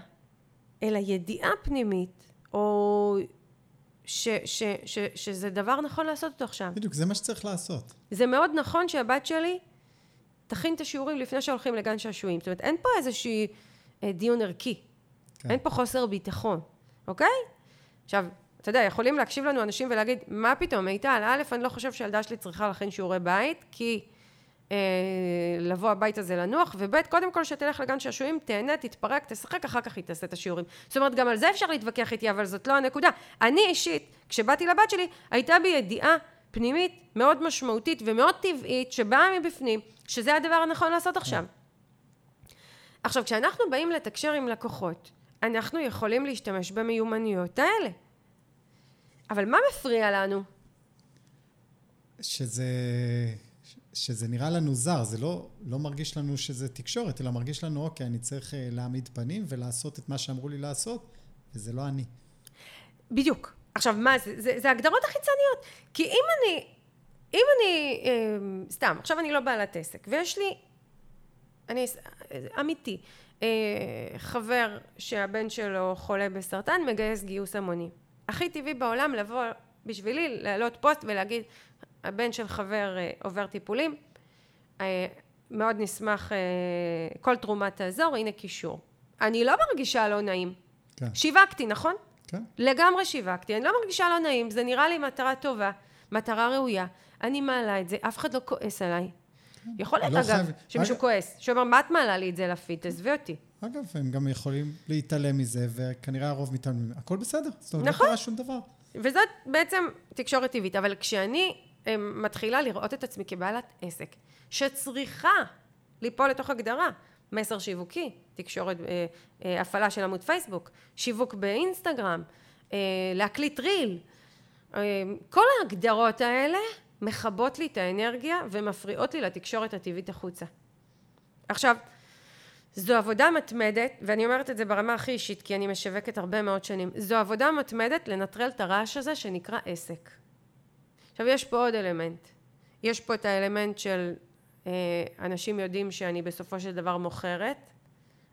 Speaker 1: אלא ידיעה פנימית, או ש, ש, ש, שזה דבר נכון לעשות אותו עכשיו.
Speaker 2: בדיוק, זה מה שצריך לעשות.
Speaker 1: זה מאוד נכון שהבת שלי תכין את השיעורים לפני שהולכים לגן שעשועים. זאת אומרת, אין פה איזשהי אה, דיון ערכי. כן. אין פה חוסר ביטחון, אוקיי? עכשיו, אתה יודע, יכולים להקשיב לנו אנשים ולהגיד, מה פתאום, מיטל, א', אני לא חושב שהילדה שלי צריכה להכין שיעורי בית, כי אה, לבוא הביתה זה לנוח, וב', קודם כל שתלך לגן שעשועים, תהנה, תתפרק, תשחק, אחר כך היא תעשה את השיעורים. זאת אומרת, גם על זה אפשר להתווכח איתי, אבל זאת לא הנקודה. אני אישית, כשבאתי לבת שלי, הייתה בי ידיעה פנימית מאוד משמעותית ומאוד טבעית, שבאה מבפנים, שזה הדבר הנכון לעשות עכשיו. עכשיו, כשאנחנו באים לתקשר עם לקוחות, אנחנו יכולים להשתמש במיומנויות האלה. אבל מה מפריע לנו?
Speaker 2: שזה, שזה נראה לנו זר, זה לא, לא מרגיש לנו שזה תקשורת, אלא מרגיש לנו, אוקיי, אני צריך אה, להעמיד פנים ולעשות את מה שאמרו לי לעשות, וזה לא אני.
Speaker 1: בדיוק. עכשיו, מה זה? זה, זה הגדרות החיצוניות. כי אם אני, אם אני, אה, סתם, עכשיו אני לא בעלת עסק, ויש לי, אני, אמיתי, אה, חבר שהבן שלו חולה בסרטן, מגייס גיוס המוני. הכי טבעי בעולם לבוא בשבילי, להעלות פוסט ולהגיד, הבן של חבר אה, עובר טיפולים, אה, מאוד נשמח, אה, כל תרומה תעזור, הנה קישור. אני לא מרגישה לא נעים. כן. שיווקתי, נכון?
Speaker 2: כן.
Speaker 1: לגמרי שיווקתי, אני לא מרגישה לא נעים, זה נראה לי מטרה טובה, מטרה ראויה. אני מעלה את זה, אף אחד לא כועס עליי. יכול להיות, לא אגב, חייב... שמישהו אגב... כועס, שאומר, מה את מעלה לי את זה לפיד? תעזבי אותי.
Speaker 2: אגב, הם גם יכולים להתעלם מזה, וכנראה הרוב מתעלמים. הכל בסדר, זאת אומרת, לא נכון. לא קרה שום דבר.
Speaker 1: וזאת בעצם תקשורת טבעית, אבל כשאני אה, מתחילה לראות את עצמי כבעלת עסק, שצריכה ליפול לתוך הגדרה, מסר שיווקי, תקשורת, אה, אה, הפעלה של עמוד פייסבוק, שיווק באינסטגרם, אה, להקליט ריל, אה, כל ההגדרות האלה מכבות לי את האנרגיה ומפריעות לי לתקשורת הטבעית החוצה. עכשיו, זו עבודה מתמדת, ואני אומרת את זה ברמה הכי אישית, כי אני משווקת הרבה מאוד שנים, זו עבודה מתמדת לנטרל את הרעש הזה שנקרא עסק. עכשיו, יש פה עוד אלמנט. יש פה את האלמנט של אה, אנשים יודעים שאני בסופו של דבר מוכרת,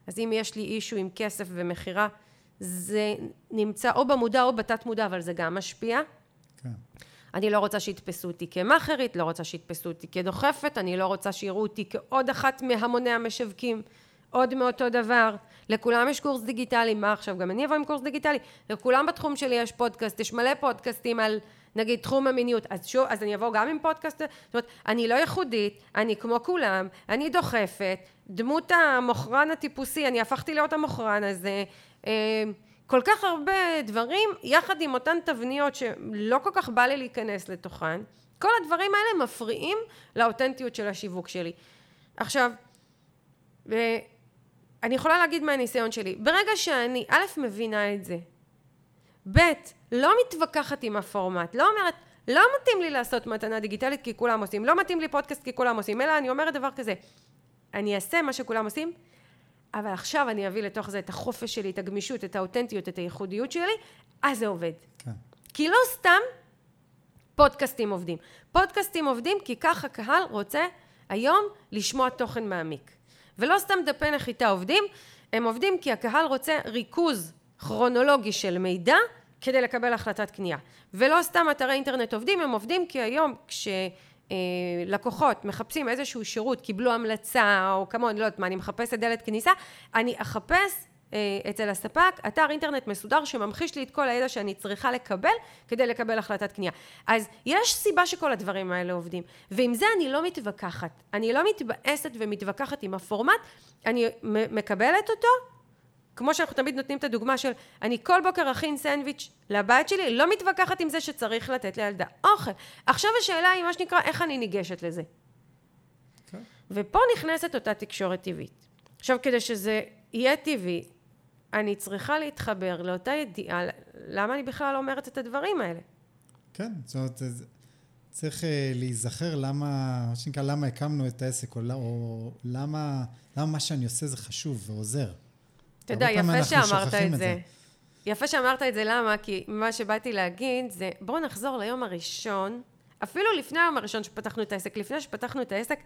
Speaker 1: אז אם יש לי אישו עם כסף ומכירה, זה נמצא או במודע או בתת מודע, אבל זה גם משפיע. כן. אני לא רוצה שיתפסו אותי כמאכרית, לא רוצה שיתפסו אותי כדוחפת, אני לא רוצה שיראו אותי כעוד אחת מהמוני המשווקים. עוד מאותו דבר. לכולם יש קורס דיגיטלי, מה עכשיו? גם אני אבוא עם קורס דיגיטלי. לכולם בתחום שלי יש פודקאסט, יש מלא פודקאסטים על נגיד תחום המיניות, אז שוב, אז אני אבוא גם עם פודקאסט, זאת אומרת, אני לא ייחודית, אני כמו כולם, אני דוחפת, דמות המוכרן הטיפוסי, אני הפכתי להיות המוכרן הזה, אה, כל כך הרבה דברים, יחד עם אותן תבניות שלא כל כך בא לי להיכנס לתוכן, כל הדברים האלה מפריעים לאותנטיות של השיווק שלי. עכשיו, אני יכולה להגיד מהניסיון שלי, ברגע שאני א', מבינה את זה, ב', לא מתווכחת עם הפורמט, לא אומרת, לא מתאים לי לעשות מתנה דיגיטלית כי כולם עושים, לא מתאים לי פודקאסט כי כולם עושים, אלא אני אומרת דבר כזה, אני אעשה מה שכולם עושים, אבל עכשיו אני אביא לתוך זה את החופש שלי, את הגמישות, את האותנטיות, את הייחודיות שלי, אז זה עובד. כן. כי לא סתם פודקאסטים עובדים. פודקאסטים עובדים כי ככה קהל רוצה היום לשמוע תוכן מעמיק. ולא סתם דפי נחיתה עובדים, הם עובדים כי הקהל רוצה ריכוז כרונולוגי של מידע כדי לקבל החלטת קנייה. ולא סתם אתרי אינטרנט עובדים, הם עובדים כי היום כשלקוחות מחפשים איזשהו שירות, קיבלו המלצה או כמון, לא יודעת מה, אני מחפשת דלת כניסה, אני אחפש אה, אצל הספק, אתר אינטרנט מסודר שממחיש לי את כל הידע שאני צריכה לקבל כדי לקבל החלטת קנייה. אז יש סיבה שכל הדברים האלה עובדים, ועם זה אני לא מתווכחת. אני לא מתבאסת ומתווכחת עם הפורמט, אני מקבלת אותו, כמו שאנחנו תמיד נותנים את הדוגמה של אני כל בוקר אכין סנדוויץ' לבת שלי, לא מתווכחת עם זה שצריך לתת לילדה אוכל. עכשיו השאלה היא מה שנקרא איך אני ניגשת לזה. Okay. כן. ופה נכנסת אותה תקשורת טבעית. עכשיו כדי שזה יהיה טבעי, אני צריכה להתחבר לאותה ידיעה, למה אני בכלל אומרת את הדברים האלה?
Speaker 2: כן, זאת אומרת, צריך אה, להיזכר למה, מה שנקרא, למה הקמנו את העסק, או, או למה, למה מה שאני עושה זה חשוב ועוזר.
Speaker 1: אתה יודע, יפה שאמרת את זה. יפה שאמרת את זה, למה? כי מה שבאתי להגיד זה, בואו נחזור ליום הראשון, אפילו לפני היום הראשון שפתחנו את העסק, לפני שפתחנו את העסק,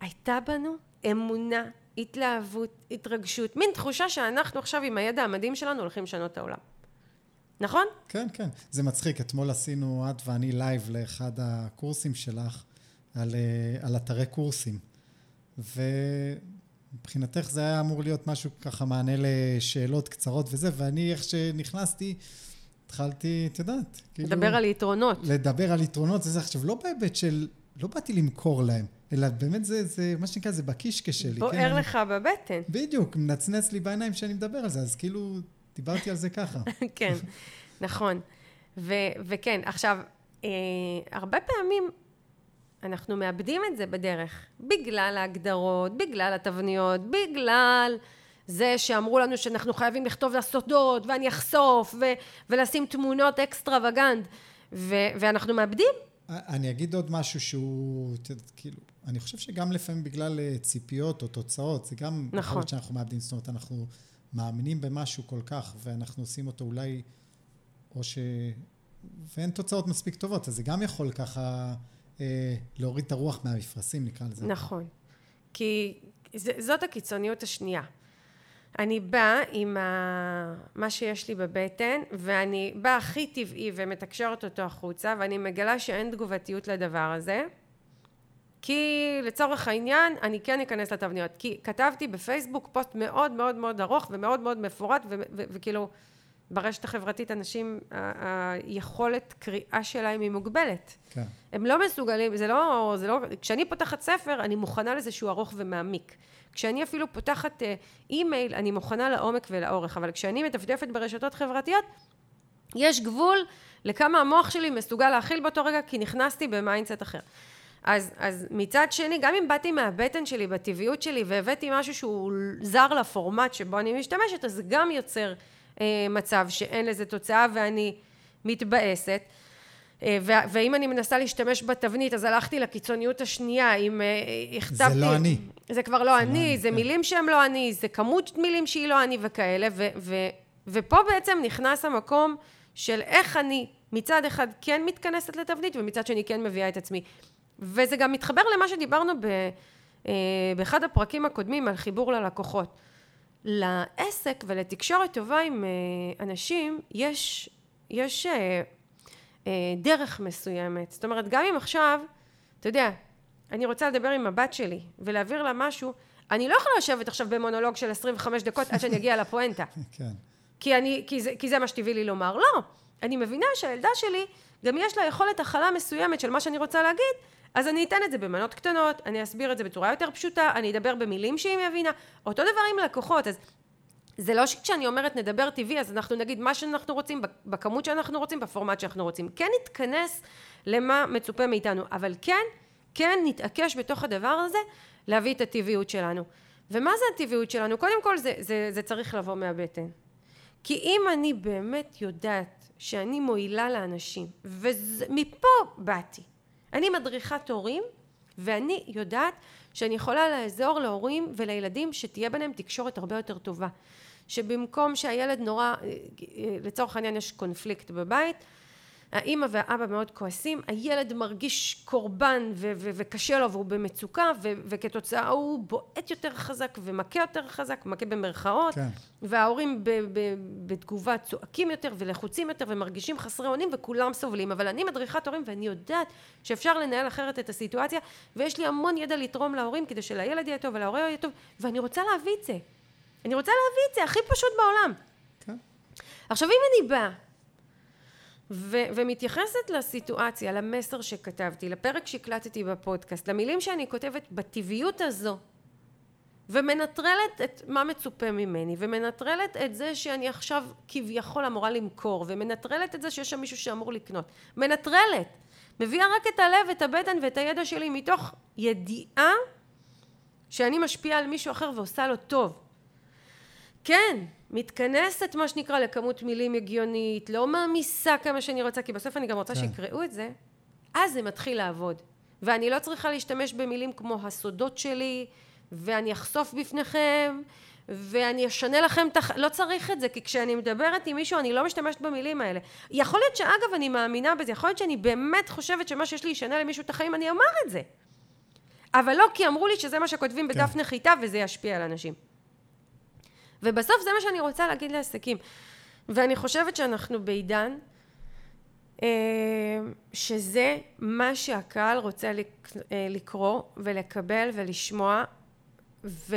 Speaker 1: הייתה בנו אמונה התלהבות, התרגשות, מין תחושה שאנחנו עכשיו עם הידע המדהים שלנו הולכים לשנות את העולם. נכון?
Speaker 2: כן, כן. זה מצחיק. אתמול עשינו, את ואני לייב לאחד הקורסים שלך על, אה, על אתרי קורסים. ומבחינתך זה היה אמור להיות משהו ככה מענה לשאלות קצרות וזה, ואני איך שנכנסתי, התחלתי, את יודעת,
Speaker 1: כאילו... לדבר על יתרונות.
Speaker 2: לדבר על יתרונות, וזה עכשיו לא בהיבט של... לא באתי למכור להם. אלא באמת זה, זה, מה שנקרא, זה בקישקע שלי.
Speaker 1: בוער כן? לך אני, בבטן.
Speaker 2: בדיוק, מנצנץ לי בעיניים כשאני מדבר על זה, אז כאילו, דיברתי על זה ככה. *laughs*
Speaker 1: כן, נכון. ו, וכן, עכשיו, אה, הרבה פעמים אנחנו מאבדים את זה בדרך, בגלל ההגדרות, בגלל התבניות, בגלל זה שאמרו לנו שאנחנו חייבים לכתוב לסודות, ואני אחשוף, ו, ולשים תמונות extravagant, ואנחנו מאבדים.
Speaker 2: אני אגיד עוד משהו שהוא, כאילו, אני חושב שגם לפעמים בגלל אה, ציפיות או תוצאות, זה גם נכון. יכול להיות שאנחנו מאבדים, זאת אומרת, אנחנו מאמינים במשהו כל כך, ואנחנו עושים אותו אולי, או ש... ואין תוצאות מספיק טובות, אז זה גם יכול ככה להוריד את הרוח מהמפרשים, נקרא לזה.
Speaker 1: נכון. כי ז, זאת הקיצוניות השנייה. אני באה עם ה... מה שיש לי בבטן, ואני באה הכי טבעי ומתקשרת אותו החוצה, ואני מגלה שאין תגובתיות לדבר הזה. כי לצורך העניין אני כן אכנס לתבניות כי כתבתי בפייסבוק פוסט מאוד מאוד מאוד ארוך ומאוד מאוד מפורט וכאילו ברשת החברתית אנשים היכולת קריאה שלהם היא מוגבלת. כן. הם לא מסוגלים זה לא, זה לא כשאני פותחת ספר אני מוכנה לזה שהוא ארוך ומעמיק. כשאני אפילו פותחת אה, אימייל אני מוכנה לעומק ולאורך אבל כשאני מדפדפת ברשתות חברתיות יש גבול לכמה המוח שלי מסוגל להכיל באותו רגע כי נכנסתי ב mindset אחר. אז, אז מצד שני, גם אם באתי מהבטן שלי, בטבעיות שלי, והבאתי משהו שהוא זר לפורמט שבו אני משתמשת, אז זה גם יוצר מצב שאין לזה תוצאה ואני מתבאסת. אה, ואם אני מנסה להשתמש בתבנית, אז הלכתי לקיצוניות השנייה, אם אה, הכתבתי...
Speaker 2: זה לא אני.
Speaker 1: זה כבר לא זה אני, לא אני, זה כן. מילים שהם לא אני, זה כמות מילים שהיא לא אני וכאלה, ו, ו, ופה בעצם נכנס המקום של איך אני מצד אחד כן מתכנסת לתבנית, ומצד שני כן מביאה את עצמי. וזה גם מתחבר למה שדיברנו ב, אה, באחד הפרקים הקודמים על חיבור ללקוחות. לעסק ולתקשורת טובה עם אה, אנשים יש, יש אה, דרך מסוימת. זאת אומרת, גם אם עכשיו, אתה יודע, אני רוצה לדבר עם הבת שלי ולהעביר לה משהו, אני לא יכולה לשבת עכשיו במונולוג של 25 דקות עד שאני אגיע לפואנטה. *laughs* כן. כי, אני, כי, זה, כי זה מה שטבעי לי לומר. לא, אני מבינה שהילדה שלי, גם יש לה יכולת הכלה מסוימת של מה שאני רוצה להגיד, אז אני אתן את זה במנות קטנות, אני אסביר את זה בצורה יותר פשוטה, אני אדבר במילים שהיא מבינה. אותו דבר עם לקוחות, אז זה לא שכשאני אומרת נדבר טבעי, אז אנחנו נגיד מה שאנחנו רוצים, בכמות שאנחנו רוצים, בפורמט שאנחנו רוצים. כן נתכנס למה מצופה מאיתנו, אבל כן, כן נתעקש בתוך הדבר הזה להביא את הטבעיות שלנו. ומה זה הטבעיות שלנו? קודם כל זה, זה, זה צריך לבוא מהבטן. כי אם אני באמת יודעת שאני מועילה לאנשים, ומפה באתי, אני מדריכת הורים ואני יודעת שאני יכולה לעזור להורים ולילדים שתהיה ביניהם תקשורת הרבה יותר טובה. שבמקום שהילד נורא, אה, אה, לצורך העניין יש קונפליקט בבית, האימא והאבא מאוד כועסים, הילד מרגיש קורבן ו- ו- וקשה לו והוא במצוקה ו- וכתוצאה הוא בועט יותר חזק ומכה יותר חזק, מכה במרכאות, כן. וההורים ב- ב- בתגובה צועקים יותר ולחוצים יותר ומרגישים חסרי אונים וכולם סובלים, אבל אני מדריכת הורים ואני יודעת שאפשר לנהל אחרת את הסיטואציה ויש לי המון ידע לתרום להורים כדי שלילד יהיה טוב ולהורה יהיה טוב ואני רוצה להביא את זה אני רוצה להביא את זה הכי פשוט בעולם.
Speaker 2: כן.
Speaker 1: עכשיו, אם אני באה ו- ומתייחסת לסיטואציה, למסר שכתבתי, לפרק שהקלטתי בפודקאסט, למילים שאני כותבת בטבעיות הזו, ומנטרלת את מה מצופה ממני, ומנטרלת את זה שאני עכשיו כביכול אמורה למכור, ומנטרלת את זה שיש שם מישהו שאמור לקנות. מנטרלת. מביאה רק את הלב, את הבטן ואת הידע שלי מתוך ידיעה שאני משפיעה על מישהו אחר ועושה לו טוב. כן, מתכנסת מה שנקרא לכמות מילים הגיונית, לא מעמיסה כמה שאני רוצה, כי בסוף אני גם רוצה
Speaker 2: כן.
Speaker 1: שיקראו את זה, אז זה מתחיל לעבוד. ואני לא צריכה להשתמש במילים כמו הסודות שלי, ואני אחשוף בפניכם, ואני אשנה לכם את הח... לא צריך את זה, כי כשאני מדברת עם מישהו אני לא משתמשת במילים האלה. יכול להיות שאגב אני מאמינה בזה, יכול להיות שאני באמת חושבת שמה שיש לי ישנה למישהו את החיים, אני אומר את זה. אבל לא כי אמרו לי שזה מה שכותבים בדף
Speaker 2: כן.
Speaker 1: נחיתה וזה ישפיע על אנשים. ובסוף זה מה שאני רוצה להגיד לעסקים. ואני חושבת שאנחנו בעידן אה, שזה מה שהקהל רוצה אה, לקרוא ולקבל ולשמוע, ו...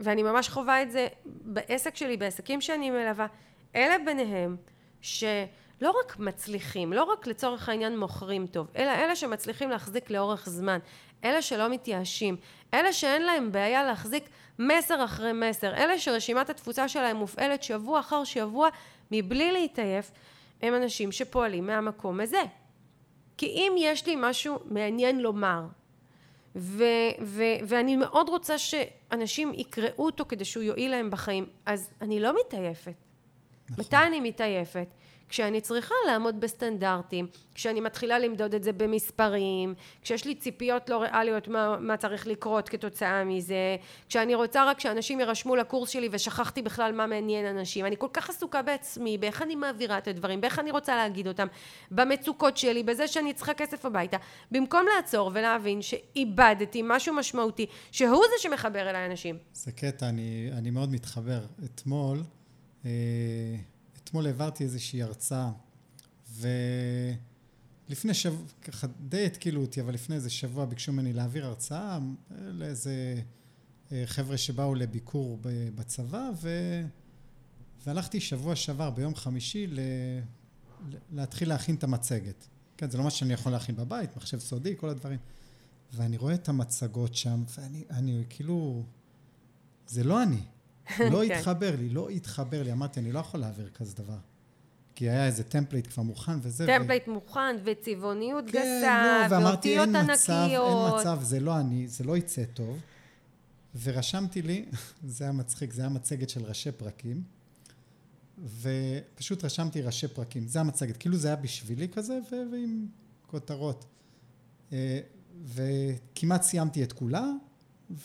Speaker 1: ואני ממש חווה את זה בעסק שלי, בעסקים שאני מלווה. אלה ביניהם שלא רק מצליחים, לא רק לצורך העניין מוכרים טוב, אלא אלה שמצליחים להחזיק לאורך זמן, אלה שלא מתייאשים, אלה שאין להם בעיה להחזיק מסר אחרי מסר, אלה שרשימת התפוצה שלהם מופעלת שבוע אחר שבוע מבלי להתעייף, הם אנשים שפועלים מהמקום הזה. כי אם יש לי משהו מעניין לומר, ו- ו- ואני מאוד רוצה שאנשים יקראו אותו כדי שהוא יועיל להם בחיים, אז אני לא מתעייפת.
Speaker 2: נכון.
Speaker 1: מתי אני מתעייפת? כשאני צריכה לעמוד בסטנדרטים, כשאני מתחילה למדוד את זה במספרים, כשיש לי ציפיות לא ריאליות מה, מה צריך לקרות כתוצאה מזה, כשאני רוצה רק שאנשים יירשמו לקורס שלי ושכחתי בכלל מה מעניין אנשים. אני כל כך עסוקה בעצמי, באיך אני מעבירה את הדברים, באיך אני רוצה להגיד אותם, במצוקות שלי, בזה שאני צריכה כסף הביתה, במקום לעצור ולהבין שאיבדתי משהו משמעותי, שהוא זה שמחבר אליי אנשים.
Speaker 2: זה קטע, אני, אני מאוד מתחבר. אתמול, אה, אתמול העברתי איזושהי הרצאה, ולפני שבוע, ככה די התקילו אותי, אבל לפני איזה שבוע ביקשו ממני להעביר הרצאה לאיזה אה, חבר'ה שבאו לביקור בצבא, ו... והלכתי שבוע שעבר ביום חמישי ל... להתחיל להכין את המצגת. כן, זה לא מה שאני יכול להכין בבית, מחשב סודי, כל הדברים. ואני רואה את המצגות שם, ואני אני, כאילו, זה לא אני. לא
Speaker 1: כן.
Speaker 2: התחבר לי, לא התחבר לי. אמרתי, אני לא יכול להעביר כזה דבר. כי היה איזה template כבר מוכן וזה. ו-
Speaker 1: טמפלייט מוכן וצבעוניות
Speaker 2: כן,
Speaker 1: גסה,
Speaker 2: לא, ואמרתי,
Speaker 1: ואותיות
Speaker 2: אין מצב,
Speaker 1: ענקיות.
Speaker 2: אין מצב, זה לא אני, זה לא יצא טוב. ורשמתי לי, *laughs* זה היה מצחיק, זה היה מצגת של ראשי פרקים, ופשוט רשמתי ראשי פרקים, זה המצגת, כאילו זה היה בשבילי כזה, ו- ועם כותרות. אה, וכמעט סיימתי את כולה,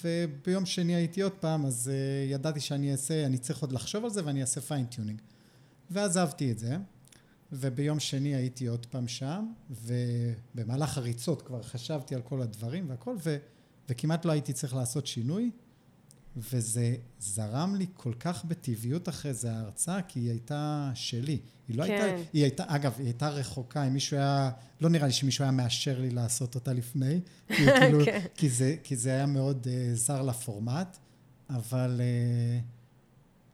Speaker 2: וביום שני הייתי עוד פעם, אז אה, ידעתי שאני אעשה, אני צריך עוד לחשוב על זה ואני אעשה fine tuning. ועזבתי את זה, וביום שני הייתי עוד פעם שם, ובמהלך הריצות כבר חשבתי על כל הדברים והכל, ו, וכמעט לא הייתי צריך לעשות שינוי, וזה זרם לי כל כך בטבעיות אחרי זה ההרצאה, כי היא הייתה שלי. היא לא
Speaker 1: כן.
Speaker 2: הייתה, היא הייתה, אגב, היא הייתה רחוקה, אם מישהו היה, לא נראה לי שמישהו היה מאשר לי לעשות אותה לפני, כי, *laughs* כאילו,
Speaker 1: כן.
Speaker 2: כי, זה, כי זה היה מאוד uh, זר לפורמט, אבל... Uh,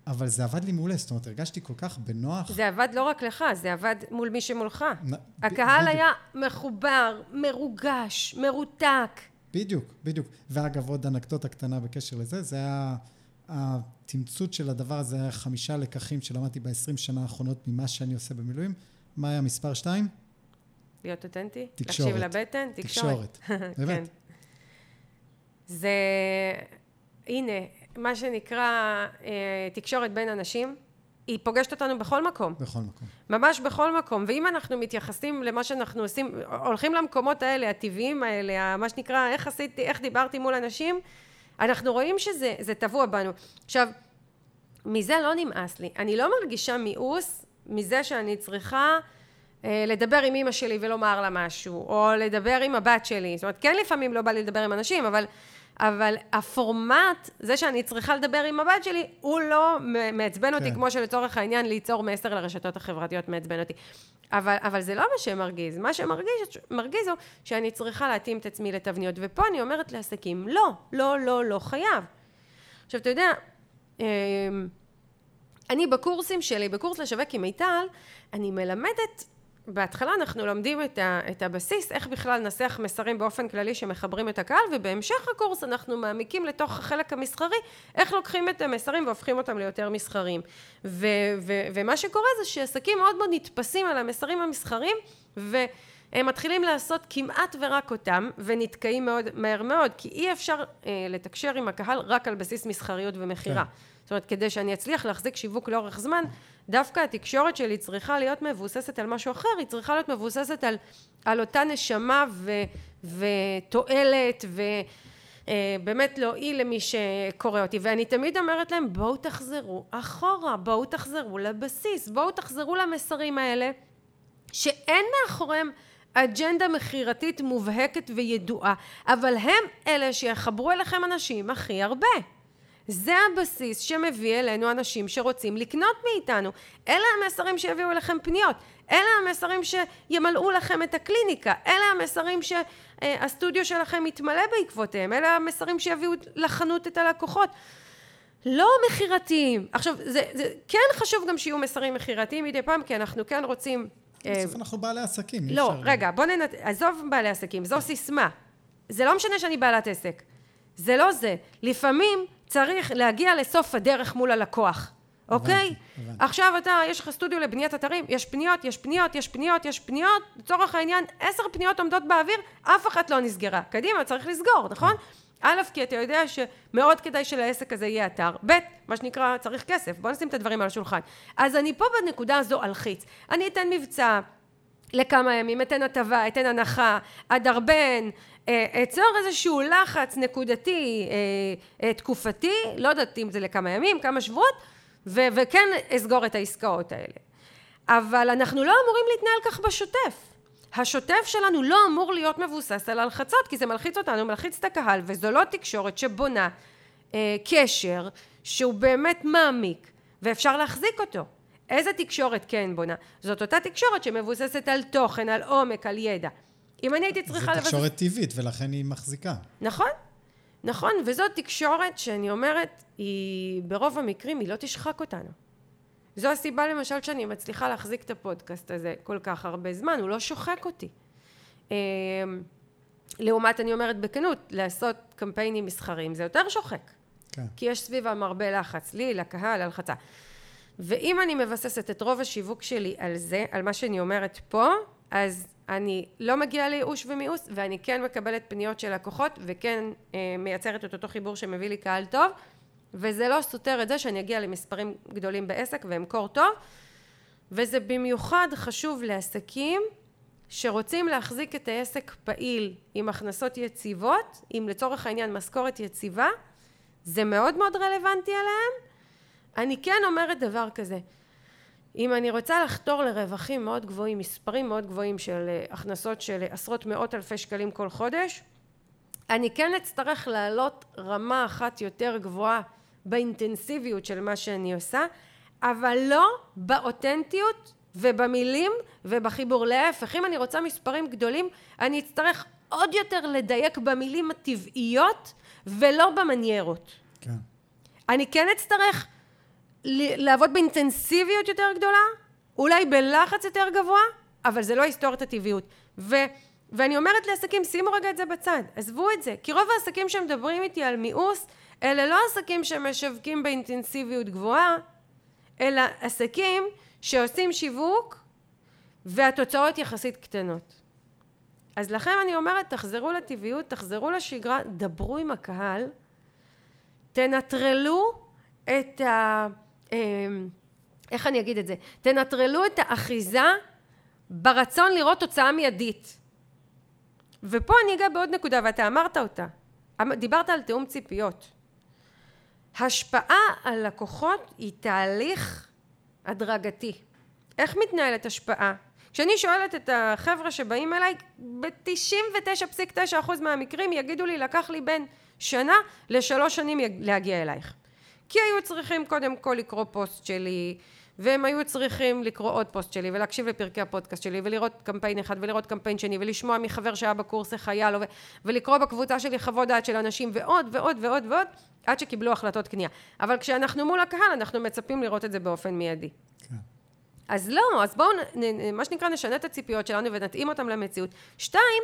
Speaker 2: אבל זה עבד לי מעולה, זאת אומרת, הרגשתי כל כך בנוח.
Speaker 1: זה עבד לא רק לך, זה עבד מול מי שמולך.
Speaker 2: נ-
Speaker 1: הקהל. היה מחובר, מרוגש, מרותק.
Speaker 2: בדיוק, בדיוק. ואגב, עוד אנקדוטה קטנה בקשר לזה, זה היה, התמצות של הדבר הזה היה חמישה לקחים שלמדתי ב-20 שנה האחרונות ממה שאני עושה במילואים. מה היה מספר שתיים?
Speaker 1: להיות אותנטי?
Speaker 2: תקשורת.
Speaker 1: להקשיב לבטן? תקשורת.
Speaker 2: תקשורת. *laughs*
Speaker 1: כן.
Speaker 2: באמת.
Speaker 1: זה, הנה, מה שנקרא אה, תקשורת בין אנשים, היא פוגשת אותנו בכל מקום.
Speaker 2: בכל מקום.
Speaker 1: ממש בכל מקום. ואם אנחנו מתייחסים למה שאנחנו עושים, הולכים למקומות האלה, הטבעיים האלה, מה שנקרא, איך עשיתי, איך דיברתי מול אנשים, אנחנו רואים שזה זה טבוע בנו. עכשיו, מזה לא נמאס לי. אני לא מרגישה מיאוס מזה שאני צריכה אה, לדבר עם אימא שלי ולומר לה משהו, או לדבר עם הבת שלי. זאת אומרת, כן לפעמים לא בא לי לדבר עם אנשים, אבל, אבל הפורמט, זה שאני צריכה לדבר עם הבת שלי, הוא לא מעצבן אותי,
Speaker 2: כן.
Speaker 1: כמו שלצורך העניין ליצור מסר לרשתות החברתיות מעצבן אותי. אבל, אבל זה לא מה שמרגיז. מה שמרגיז מרגיז הוא שאני צריכה להתאים את עצמי לתבניות. ופה אני אומרת לעסקים, לא, לא, לא, לא חייב. עכשיו, אתה יודע, אמ, אני בקורסים שלי, בקורס לשווק עם מיטל, אני מלמדת בהתחלה אנחנו לומדים את, ה, את הבסיס, איך בכלל לנסח מסרים באופן כללי שמחברים את הקהל, ובהמשך הקורס אנחנו מעמיקים לתוך החלק המסחרי, איך לוקחים את המסרים והופכים אותם ליותר מסחריים. ו, ו, ומה שקורה זה שעסקים מאוד מאוד נתפסים על המסרים המסחריים, והם מתחילים לעשות כמעט ורק אותם, ונתקעים מאוד, מהר מאוד, כי אי אפשר אה, לתקשר עם הקהל רק על בסיס מסחריות ומכירה. כן. זאת אומרת, כדי שאני אצליח להחזיק שיווק לאורך זמן, דווקא התקשורת שלי צריכה להיות מבוססת על משהו אחר, היא צריכה להיות מבוססת על, על אותה נשמה ו, ותועלת ובאמת אה, להועיל למי שקורא אותי. ואני תמיד אומרת להם, בואו תחזרו אחורה, בואו תחזרו לבסיס, בואו תחזרו למסרים האלה, שאין מאחוריהם אג'נדה מכירתית מובהקת וידועה, אבל הם אלה שיחברו אליכם אנשים הכי הרבה. זה הבסיס שמביא אלינו אנשים שרוצים לקנות מאיתנו. אלה המסרים שיביאו אליכם פניות. אלה המסרים שימלאו לכם את הקליניקה. אלה המסרים שהסטודיו שלכם יתמלא בעקבותיהם. אלה המסרים שיביאו לחנות את הלקוחות. לא מכירתיים. עכשיו, זה, זה כן חשוב גם שיהיו מסרים מכירתיים מדי פעם, כי אנחנו כן רוצים...
Speaker 2: אה, בסוף אנחנו בעלי עסקים.
Speaker 1: לא, רגע, בוא ננת... עזוב בעלי עסקים, זו סיסמה. זה לא משנה שאני בעלת עסק. זה לא זה. לפעמים צריך להגיע לסוף הדרך מול הלקוח, אוקיי? הבנתי, הבנתי. עכשיו אתה, יש לך סטודיו לבניית אתרים, יש פניות, יש פניות, יש פניות, יש פניות, לצורך העניין, עשר פניות עומדות באוויר, אף אחת לא נסגרה. קדימה, צריך לסגור, נכון? א', כי אתה יודע שמאוד כדאי שלעסק הזה יהיה אתר, ב', מה שנקרא, צריך כסף, בוא נשים את הדברים על השולחן. אז אני פה בנקודה הזו אלחיץ. אני אתן מבצע לכמה ימים, אתן הטבה, אתן הנחה, אדרבן, אצור איזשהו לחץ נקודתי, אה, אה, תקופתי, לא יודעת אם זה לכמה ימים, כמה שבועות, ו- וכן אסגור את העסקאות האלה. אבל אנחנו לא אמורים להתנהל כך בשוטף. השוטף שלנו לא אמור להיות מבוסס על הלחצות, כי זה מלחיץ אותנו, מלחיץ את הקהל, וזו לא תקשורת שבונה אה, קשר שהוא באמת מעמיק, ואפשר להחזיק אותו. איזה תקשורת כן בונה? זאת אותה תקשורת שמבוססת על תוכן, על עומק, על ידע. אם אני הייתי צריכה...
Speaker 2: זו תקשורת טבעית, ולכן היא מחזיקה.
Speaker 1: נכון, נכון, וזאת תקשורת שאני אומרת, היא ברוב המקרים היא לא תשחק אותנו. זו הסיבה למשל שאני מצליחה להחזיק את הפודקאסט הזה כל כך הרבה זמן, הוא לא שוחק אותי. אמ, לעומת, אני אומרת בכנות, לעשות קמפיינים מסחריים זה יותר שוחק. כן. כי יש סביבם הרבה לחץ, לי, לקהל, הלחצה. ואם אני מבססת את רוב השיווק שלי על זה, על מה שאני אומרת פה, אז אני לא מגיעה לייאוש ומיאוס ואני כן מקבלת פניות של לקוחות וכן אה, מייצרת את אותו חיבור שמביא לי קהל טוב וזה לא סותר את זה שאני אגיע למספרים גדולים בעסק ואמכור טוב וזה במיוחד חשוב לעסקים שרוצים להחזיק את העסק פעיל עם הכנסות יציבות, עם לצורך העניין משכורת יציבה, זה מאוד מאוד רלוונטי עליהם. אני כן אומרת דבר כזה, אם אני רוצה לחתור לרווחים מאוד גבוהים, מספרים מאוד גבוהים של אה, הכנסות של עשרות מאות אלפי שקלים כל חודש, אני כן אצטרך לעלות רמה אחת יותר גבוהה באינטנסיביות של מה שאני עושה, אבל לא באותנטיות ובמילים ובחיבור. להפך, אם אני רוצה מספרים גדולים, אני אצטרך עוד יותר לדייק במילים הטבעיות ולא במניירות. כן. אני כן אצטרך לעבוד באינטנסיביות יותר גדולה, אולי בלחץ יותר גבוה, אבל זה לא יסתור את הטבעיות. ו, ואני אומרת לעסקים, שימו רגע את זה בצד, עזבו את זה, כי רוב העסקים שמדברים איתי על מיאוס, אלה לא עסקים שמשווקים באינטנסיביות גבוהה, אלא עסקים שעושים שיווק והתוצאות יחסית קטנות. אז לכן אני אומרת, תחזרו לטבעיות, תחזרו לשגרה, דברו עם הקהל, תנטרלו את ה... אמ, איך אני אגיד את זה? תנטרלו את האחיזה ברצון לראות תוצאה מיידית. ופה אני אגע בעוד נקודה, ואתה אמרת אותה. אמ, דיברת על תיאום ציפיות. השפעה על לקוחות היא תהליך הדרגתי. איך מתנהלת השפעה? כשאני שואלת את החבר'ה שבאים אליי, ב-99.9% מהמקרים יגידו לי, לקח לי בין שנה לשלוש שנים להגיע אלייך. כי היו צריכים קודם כל לקרוא פוסט שלי והם היו צריכים לקרוא עוד פוסט שלי ולהקשיב לפרקי הפודקאסט שלי ולראות קמפיין אחד ולראות קמפיין שני ולשמוע מחבר שהיה בקורס איך היה לו ולקרוא בקבוצה שלי חוות דעת של אנשים ועוד ועוד ועוד ועוד עד שקיבלו החלטות קנייה. אבל כשאנחנו מול הקהל אנחנו מצפים לראות את זה באופן מיידי. כן. אז לא, אז בואו, מה שנקרא, נשנה את הציפיות שלנו ונתאים אותם למציאות. שתיים,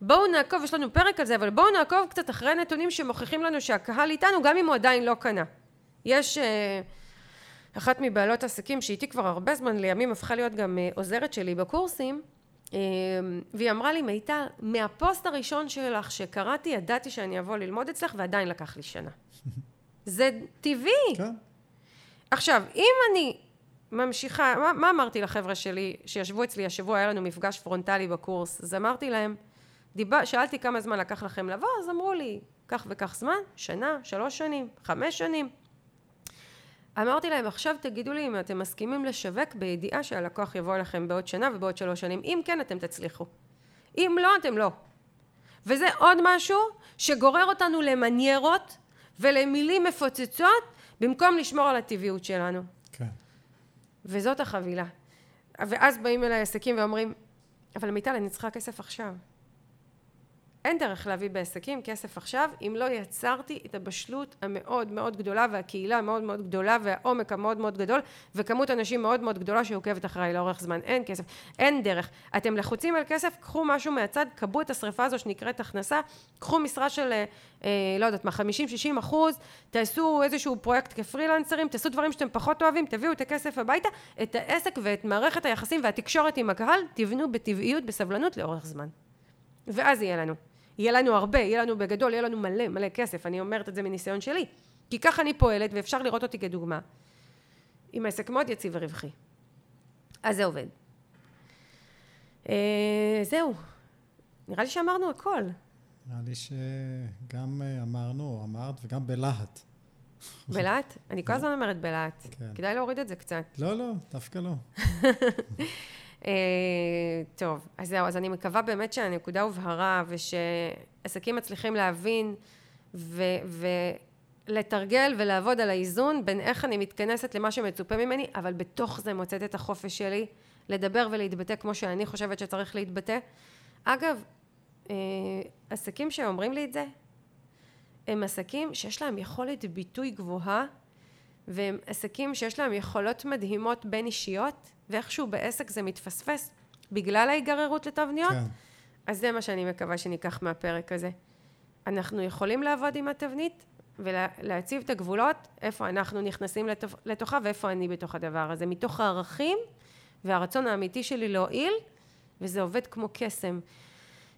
Speaker 1: בואו נעקוב, יש לנו פרק על זה, אבל בואו נעקוב קצת אחרי נתונים שמוכיחים לנו שהקהל איתנו, גם אם הוא עדיין לא קנה. יש... אה, אחת מבעלות עסקים שאיתי כבר הרבה זמן, לימים הפכה להיות גם אה, עוזרת שלי בקורסים, אה, והיא אמרה לי, מיטל, מהפוסט הראשון שלך שקראתי, ידעתי שאני אבוא ללמוד אצלך, ועדיין לקח לי שנה. זה טבעי. כן. עכשיו, אם אני ממשיכה, מה, מה אמרתי לחבר'ה שלי שישבו אצלי השבוע, היה לנו מפגש פרונטלי בקורס, אז אמרתי להם, דיבר, שאלתי כמה זמן לקח לכם לבוא, אז אמרו לי, כך וכך זמן, שנה, שלוש שנים, חמש שנים. אמרתי להם, עכשיו תגידו לי אם אתם מסכימים לשווק בידיעה שהלקוח יבוא אליכם בעוד שנה ובעוד שלוש שנים. אם כן, אתם תצליחו. אם לא, אתם לא. וזה עוד משהו שגורר אותנו למניירות ולמילים מפוצצות במקום לשמור על הטבעיות שלנו. כן. וזאת החבילה. ואז באים אליי עסקים ואומרים, אבל מיטל, אני צריכה כסף עכשיו. אין דרך להביא בעסקים כסף עכשיו אם לא יצרתי את הבשלות המאוד מאוד גדולה והקהילה המאוד מאוד גדולה והעומק המאוד מאוד גדול וכמות אנשים מאוד מאוד גדולה שעוקבת אחריי לאורך זמן. אין כסף, אין דרך. אתם לחוצים על כסף, קחו משהו מהצד, כבו את השריפה הזו שנקראת הכנסה, קחו משרה של אה, לא יודעת מה, 50-60 אחוז, תעשו איזשהו פרויקט כפרילנסרים, תעשו דברים שאתם פחות אוהבים, תביאו את הכסף הביתה, את העסק ואת מערכת היחסים והתקשורת עם הקהל, תבנו בטבעיות, בסבלנות לאורך זמן. ואז יהיה לנו. יהיה לנו הרבה, יהיה לנו בגדול, יהיה לנו מלא מלא כסף, אני אומרת את זה מניסיון שלי. כי ככה אני פועלת ואפשר לראות אותי כדוגמה. עם עסק מאוד יציב ורווחי. אז זה עובד. אה, זהו. נראה לי שאמרנו הכל.
Speaker 2: נראה לי שגם אה, אמרנו, אמרת, וגם בלהט.
Speaker 1: בלהט? אני כל הזמן אומרת בלהט. כן. כדאי להוריד את זה קצת.
Speaker 2: לא, לא, דווקא לא. *laughs*
Speaker 1: אה, טוב, אז זהו, אז אני מקווה באמת שהנקודה הובהרה ושעסקים מצליחים להבין ולתרגל ולעבוד על האיזון בין איך אני מתכנסת למה שמצופה ממני, אבל בתוך זה מוצאת את החופש שלי לדבר ולהתבטא כמו שאני חושבת שצריך להתבטא. אגב, אה, עסקים שאומרים לי את זה, הם עסקים שיש להם יכולת ביטוי גבוהה והם עסקים שיש להם יכולות מדהימות בין אישיות ואיכשהו בעסק זה מתפספס בגלל ההיגררות לתבניות, כן. אז זה מה שאני מקווה שניקח מהפרק הזה. אנחנו יכולים לעבוד עם התבנית ולהציב את הגבולות, איפה אנחנו נכנסים לתוכה ואיפה אני בתוך הדבר הזה, מתוך הערכים והרצון האמיתי שלי להועיל, וזה עובד כמו קסם.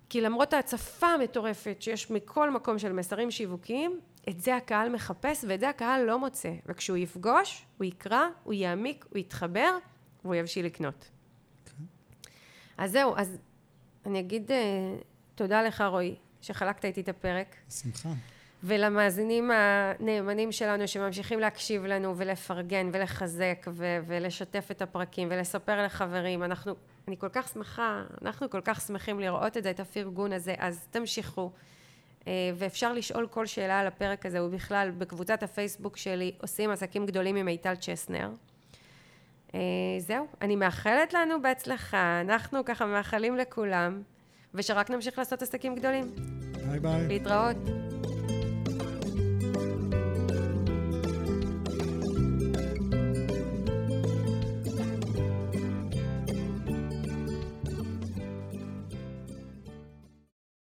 Speaker 1: כי למרות ההצפה המטורפת שיש מכל מקום של מסרים שיווקיים, את זה הקהל מחפש ואת זה הקהל לא מוצא. וכשהוא יפגוש, הוא יקרא, הוא יעמיק, הוא יתחבר, והוא יבשיל לקנות. Okay. אז זהו, אז אני אגיד uh, תודה לך רועי, שחלקת איתי את הפרק.
Speaker 2: בשמחה.
Speaker 1: ולמאזינים הנאמנים שלנו שממשיכים להקשיב לנו ולפרגן ולחזק ו- ולשתף את הפרקים ולספר לחברים. אנחנו, אני כל כך שמחה, אנחנו כל כך שמחים לראות את זה, את הפרגון הזה, אז תמשיכו. אה, ואפשר לשאול כל שאלה על הפרק הזה, ובכלל בקבוצת הפייסבוק שלי עושים עסקים גדולים עם מיטל צ'סנר. אה, זהו, אני מאחלת לנו בהצלחה, אנחנו ככה מאחלים לכולם, ושרק נמשיך לעשות עסקים גדולים.
Speaker 2: ביי ביי.
Speaker 1: להתראות.